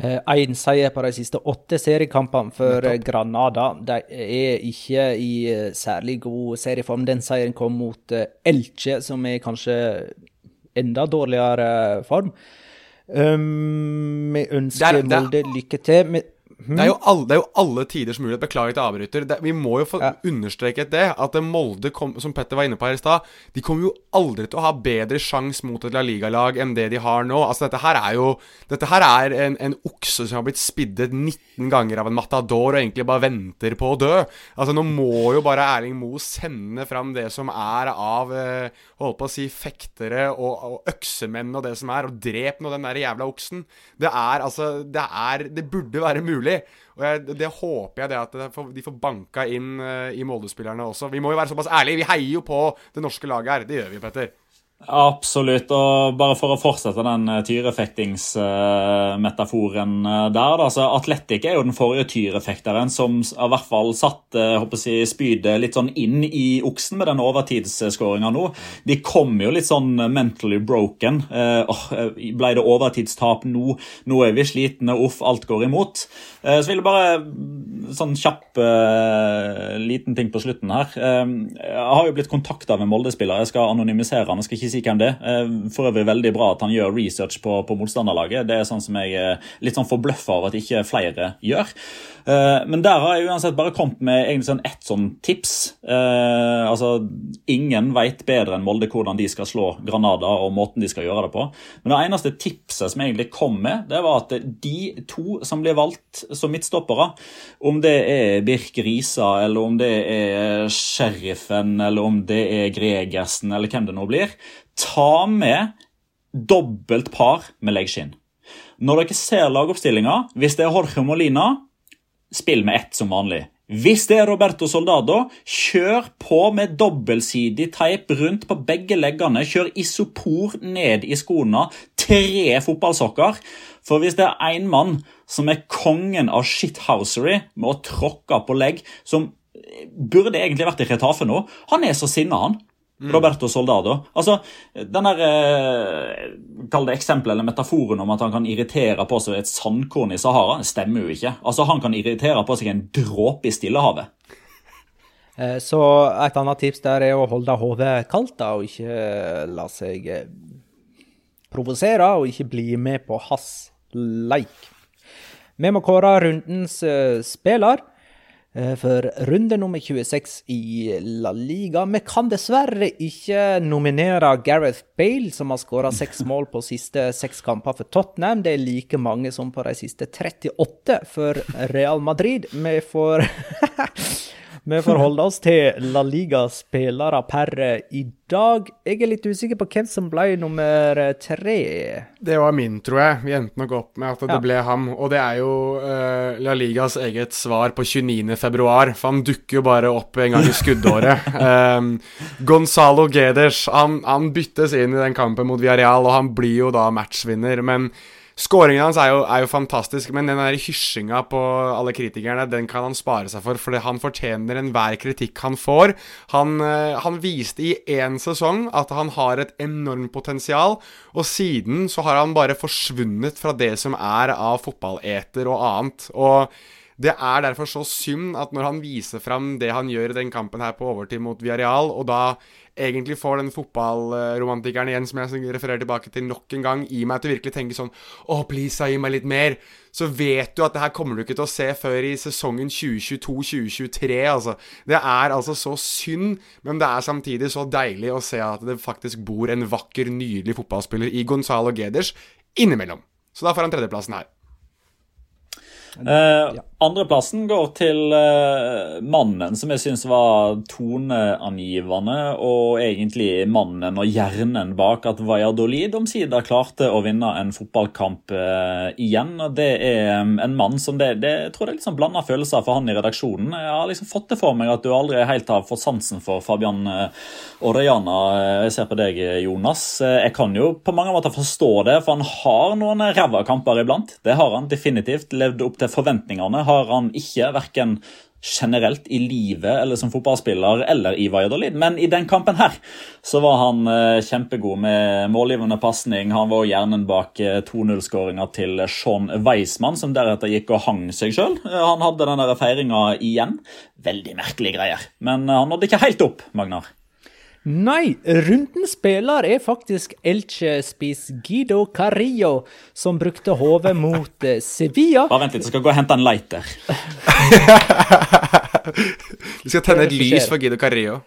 Én eh, seier på de siste åtte seriekampene for Granada. De er ikke i eh, særlig god serieform. Den seieren kom mot eh, Elche, som er kanskje enda dårligere form. Um, vi ønsker Molde lykke til. Det, er alle, det, er jo alle, tiders mulighet. Beklager til avbryter. Det, vi må jo få ja. understreket det. At Molde, kom, som Petter var inne på her i stad, de kommer jo aldri til å ha bedre sjanse mot et La Liga-lag enn det de har nå. Altså Dette her er jo Dette her er en, en okse som har blitt spiddet 19 ganger av en matador og egentlig bare venter på å dø. Altså Nå må jo bare Erling Moe sende fram det som er av eh, Holdt på å si fektere og, og øksemenn og det som er, og drep nå den der jævla oksen. Det er altså Det er Det burde være mulig. Og jeg, det håper jeg det at de får banka inn uh, i Molde-spillerne også. Vi må jo være såpass ærlige. Vi heier jo på det norske laget her. Det gjør vi, Petter. Absolutt. Og bare for å fortsette den eh, tyrefektingsmetaforen uh, der, da. Så Atletic er jo den forrige tyrefekteren som i hvert fall satte si, spydet litt sånn inn i oksen med den overtidsskåringa nå. De kom jo litt sånn mentally broken. Oh, ble det overtidstap nå? Nå er vi slitne, uff, alt går imot. Så vil jeg bare sånn kjapp liten ting på slutten her. jeg har jo blitt kontakta av en Molde-spiller. Jeg skal anonymisere han. Jeg skal ikke si hvem det er. For øvrig veldig bra at han gjør research på, på motstanderlaget. Det er sånn som jeg er litt sånn forbløffa over at ikke flere gjør. Eh, men der har jeg uansett bare kommet med egentlig sånn ett sånn tips. Eh, altså, Ingen veit bedre enn Molde hvordan de skal slå Granada og måten de skal gjøre det på. Men det eneste tipset som jeg egentlig kom med, det var at de to som blir valgt som midtstoppere, om det er Birk Risa, eller om det er Sheriffen, eller om det er Gregersen, eller hvem det nå blir, ta med dobbelt par med leggskinn. Når dere ser lagoppstillinga, hvis det er Jorge Molina spill med ett som vanlig. Hvis det er Roberto Soldado, kjør på med dobbeltsidig teip rundt på begge leggene. Kjør isopor ned i skoene. Tre fotballsokker. For hvis det er én mann som er kongen av shithousery med å tråkke på legg, som burde egentlig vært i Retafe nå, han er så sinna, han. Mm. Roberto Soldado. Altså, den der, eh, Kall det eksempelet eller metaforen om at han kan irritere på seg et sandkorn i Sahara, det stemmer jo ikke. Altså, Han kan irritere på seg en dråpe i Stillehavet. Eh, så et annet tips der er å holde hodet kaldt da, og ikke la seg eh, provosere, og ikke bli med på hans leik. Vi må kåre rundens spiller. Eh, for runde nummer 26 i La Liga. Vi kan dessverre ikke nominere Gareth Bale, som har skåra seks mål på siste seks kamper for Tottenham. Det er like mange som på de siste 38 for Real Madrid. Vi får Vi får holde oss til La Liga-spillere per i dag. Jeg er litt usikker på hvem som ble nummer tre. Det var min, tror jeg. Vi endte nok opp med at det ja. ble ham. Og det er jo uh, La Ligas eget svar på 29. februar, for han dukker jo bare opp en gang i skuddåret. um, Gonzalo Geders han, han byttes inn i den kampen mot Villarreal, og han blir jo da matchvinner. men Skåringen hans er jo, er jo, fantastisk, men den der hysjinga på alle kritikerne, den kan han spare seg for, for han fortjener enhver kritikk han får. Han, uh, han viste i én sesong at han har et enormt potensial, og siden så har han bare forsvunnet fra det som er av fotballeter og annet. Og det er derfor så synd at når han viser fram det han gjør i den kampen her på overtid mot Villarreal, og da egentlig får den fotballromantikeren igjen, som jeg refererer tilbake til nok en gang, i meg til å virkelig tenke sånn Å, oh, please, gi meg litt mer. Så vet du at det her kommer du ikke til å se før i sesongen 2022-2023, altså. Det er altså så synd, men det er samtidig så deilig å se at det faktisk bor en vakker, nydelig fotballspiller i Gonzalo Geders innimellom. Så da får han tredjeplassen her. Uh, Andreplassen går til uh, mannen som jeg syns var toneangivende, og egentlig mannen og hjernen bak at Valladolid omsider klarte å vinne en fotballkamp uh, igjen. og Det er um, en mann som det, det jeg tror det er litt sånn blanda følelser for han i redaksjonen. Jeg har liksom fått det for meg at du aldri helt har fått sansen for Fabian Orellana. Jeg ser på deg, Jonas. Jeg kan jo på mange måter forstå det, for han har noen ræva kamper iblant. Det har han definitivt. Levd opp til forventningene har han ikke, verken generelt i livet eller som fotballspiller eller i Valladolid. Men i den kampen her så var han eh, kjempegod med målgivende pasning. Han var hjernen bak eh, 2-0-skåringa til Sean Weismann, som deretter gikk og hang seg sjøl. Eh, han hadde den feiringa igjen. Veldig merkelige greier. Men eh, han nådde ikke helt opp, Magnar. Nei, rundens spiller er faktisk Elche-spiss Guido Carrillo, som brukte hodet mot eh, Sevilla. Bare vent litt, jeg skal gå og hente en lighter. Vi skal tenne et lys for Guido Carrillo.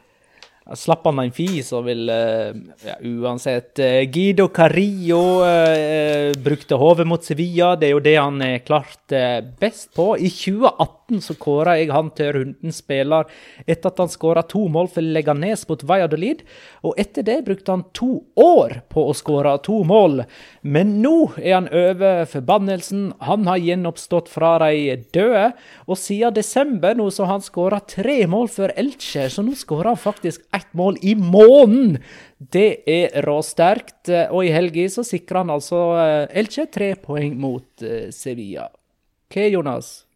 Slapp han en fis og vil uh, ja, Uansett. Uh, Guido Carrillo eh, brukte hodet mot Sevilla. Det er jo det han er klart best på. I 2018 2018 så kåra jeg han til rundens spiller etter at han skåra to mål for Leganes mot Valladolid. Og etter det brukte han to år på å skåre to mål. Men nå er han over forbannelsen. Han har gjenoppstått fra de døde. Og siden desember nå så har han skåra tre mål for Elche, så nå skårer han faktisk ett mål i måneden! Det er råsterkt. Og i helga så sikrer han altså eh, Elche tre poeng mot eh, Sevilla. Er Jonas?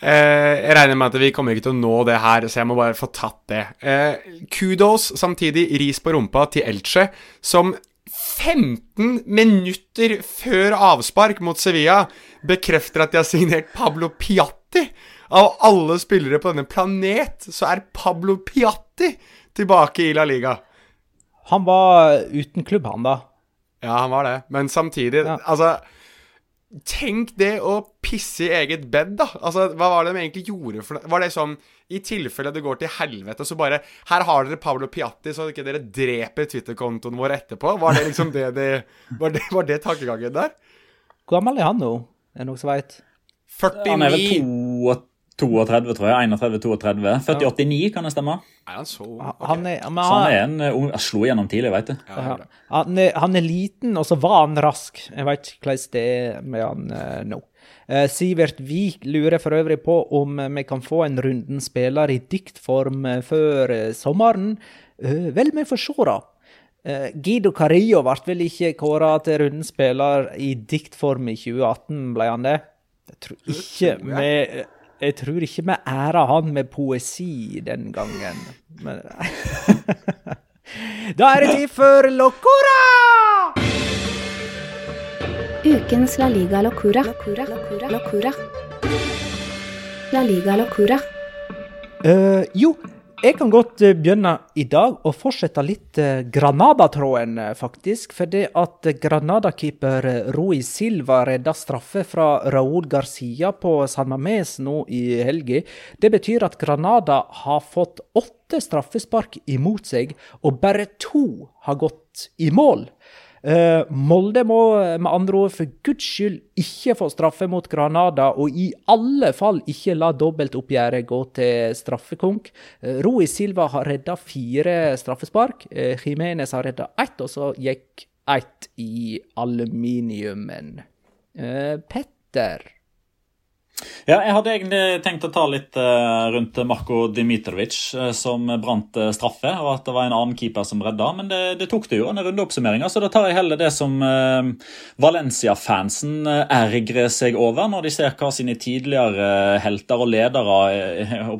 Eh, jeg regner med at vi kommer ikke til å nå det her, så jeg må bare få tatt det. Eh, kudos, samtidig ris på rumpa til Elche, som 15 minutter før avspark mot Sevilla bekrefter at de har signert Pablo Piatti. Av alle spillere på denne planet, så er Pablo Piatti tilbake i La Liga. Han var uten klubb, han, da. Ja, han var det. Men samtidig, Ja. altså Tenk det å pisse i eget bed, da. Altså, Hva var det de egentlig gjorde for det? Var det sånn i tilfelle det går til helvete, så bare Her har dere Pablo Piatti, så ikke dere dreper Twitter-kontoen vår etterpå? Var det liksom det de Var det, var det tankegangen der? Hvor gammel er han nå? Er det noen som veit? 49 Han er vel 32, 32 tror jeg. 31-32. Født i 89, kan det stemme? Nei, han så Han er, men Så han han, er en eh, ung Jeg slo gjennom tidlig, veit du. ja, han, er, han er liten, og så var han rask. Jeg veit ikke hvordan det er med han uh, nå. Uh, Sivert Vik lurer for øvrig på om vi kan få en runden spiller i diktform før uh, sommeren. Eh, vel, vi får se, da. Eh, Guido Carillo ble vel ikke kåra til rundens spiller i diktform i 2018, ble han det? Jeg tror ikke vi jeg tror ikke vi æra han med poesi den gangen. Men Da er det tid for Locora! Ukens La Liga Locura. Locura. Locura. Locura. La Liga Locura. Uh, jo, jeg kan godt eh, begynne i dag og fortsette litt uh, Granada-tråden, eh, faktisk. For det at Granada-keeper Rui Silva redda straffe fra Raúl Garcia på San Mames nå i helga, det betyr at Granada har fått åtte straffespark imot seg, og bare to har gått i mål. Eh, Molde må eh, med andre ord for guds skyld ikke få straffe mot Granada, og i alle fall ikke la dobbeltoppgjøret gå til straffekonk. Uh, Rui Silva har redda fire straffespark. Uh, Jimenez har redda ett, og så gikk ett i aluminiumen. Eh, Petter. Ja, jeg hadde egentlig tenkt å ta litt eh, rundt Marko Dimitrovic, eh, som brant eh, straffe, og at det var en annen keeper som redda, men det, det tok det jo, en rundeoppsummering. Så da tar jeg heller det som Valencia-fansen ergrer seg over når de ser hva sine tidligere helter og ledere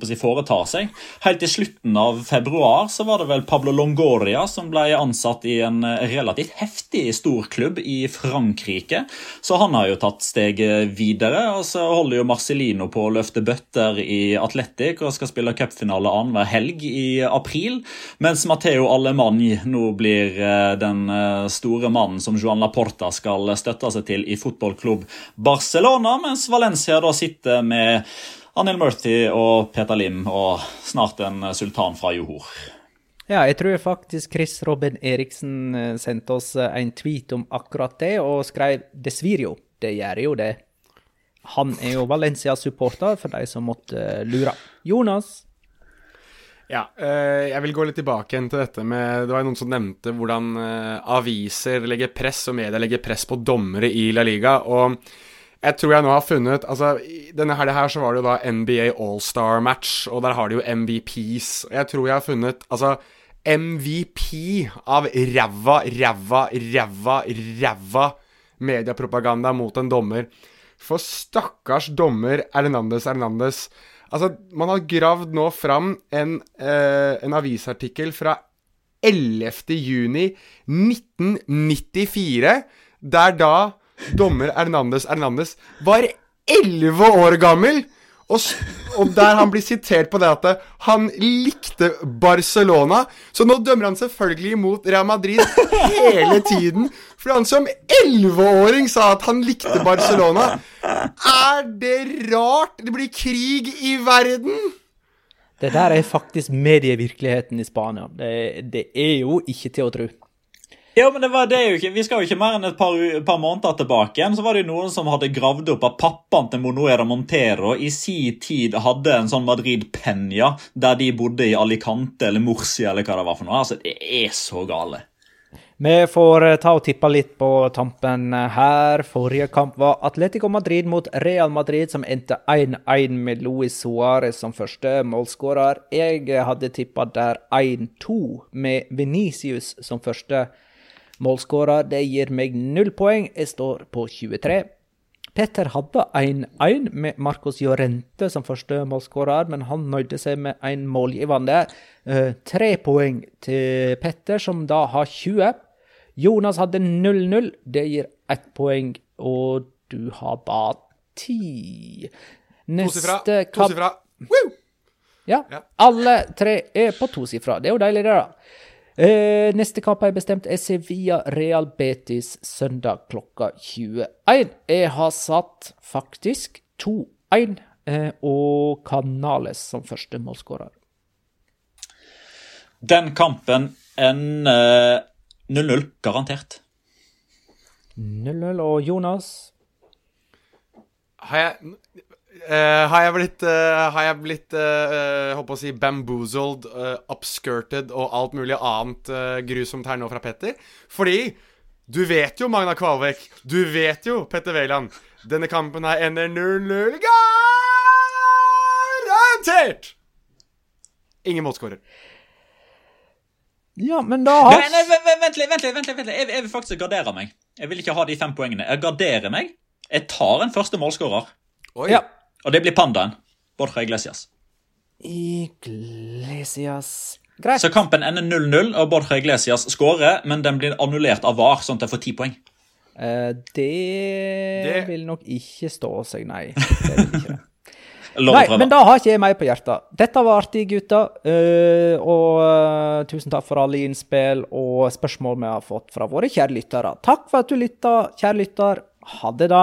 si, foretar seg. Helt til slutten av februar så var det vel Pablo Longoria som ble ansatt i en relativt heftig storklubb i Frankrike, så han har jo tatt steget videre. og så holder jo Marcelino på å løfte bøtter i Atletic og skal spille cupfinale annenhver helg i april. Mens Matteo Alemany nå blir eh, den eh, store mannen som Joan Laporta skal støtte seg til i fotballklubb Barcelona, mens Valencia da sitter med Anil Murthy og Peter Lim og snart en sultan fra Johor. Ja, jeg tror faktisk Chris Robin Eriksen eh, sendte oss en tweet om akkurat det, og skrev 'det svir jo'. Det gjør jo det. Han er jo Valencia-supporter, for de som måtte eh, lure. Jonas? Ja, eh, jeg vil gå litt tilbake igjen til dette med Det var noen som nevnte hvordan eh, aviser legger press, og media legger press på dommere i La Liga. Og jeg tror jeg nå har funnet Altså, denne helga her så var det jo da NBA All-Star-match, og der har de jo MVPs. Jeg tror jeg har funnet Altså, MVP av ræva, ræva, ræva, ræva mediepropaganda mot en dommer. For stakkars dommer Hernandez Hernandez. Altså, man har gravd nå fram en, eh, en avisartikkel fra 11. juni 1994, der da dommer Hernandez Hernandez var 11 år gammel! Og, og der han blir sitert på det at han likte Barcelona. Så nå dømmer han selvfølgelig imot Real Madrid hele tiden. For han som 11-åring sa at han likte Barcelona. Er det rart? Det blir krig i verden! Det der er faktisk medievirkeligheten i Spania. Det, det er jo ikke til å tro. Ja, men det var det jo ikke. Vi skal jo ikke mer enn et par, par måneder tilbake. igjen, Så var det jo noen som hadde gravd opp at pappaen til Monoera Montero i sin tid hadde en sånn Madrid Penya, der de bodde i Alicante eller Murcia eller hva det var for noe. Altså, Det er så gale. Vi får eh, ta og tippe litt på tampen eh, her. Forrige kamp var Atletico Madrid mot Real Madrid, som endte 1-1 med Luis Suárez som første målskårer. Jeg hadde tippa der 1-2 med Venicius som første målskårer. Det gir meg null poeng. Jeg står på 23. Petter hadde 1-1 med Marcos Llorente som første målskårer, men han nøyde seg med en målgivende. Eh, Tre poeng til Petter, som da har 20. Jonas hadde 0-0. Det gir ett poeng, og du har bare 10. Tosifra. Neste kamp Tosifra. Ja. Ja. Alle tre er på tosifra. Det er jo deilig, det, da. Eh, neste kamp er bestemt er Sevilla Real Betis søndag klokka 21. Jeg har satt faktisk 2-1 eh, og Canales som første målskårer. Den kampen ender 0-0, garantert. 0-0 og Jonas Har jeg eh, Har jeg blitt uh, Har jeg blitt uh, Håper å si bamboozled, eh, upskirted og alt mulig annet eh, grusomt her nå fra Petter? Fordi du vet jo, Magna Kvalvik, du vet jo, Petter Wæland, denne kampen her ender 0-0 garantert! Ingen målskårer. Ja, men da Nei, har nei, vent litt, vent litt, vent litt, vent litt. Jeg, jeg vil faktisk gardere meg. Jeg vil ikke ha de fem poengene. Jeg garderer meg. Jeg tar en første målskårer, Oi. Ja. Og det blir pandaen. Borja Iglesias. Iglesias Greit. Så kampen ender 0-0, og Borja Iglesias skårer, men den blir annullert av VAR, sånn at jeg får ti poeng. Uh, det, Det- vil nok ikke stå seg, nei. Det vil ikke det. Nei, men da har ikke jeg mer på hjertet. Dette var artig, gutter. Uh, og eh, tusen takk for alle innspill og spørsmål vi har fått fra våre kjære lyttere. Takk for at du lytta, kjære lytter. Ha det, da.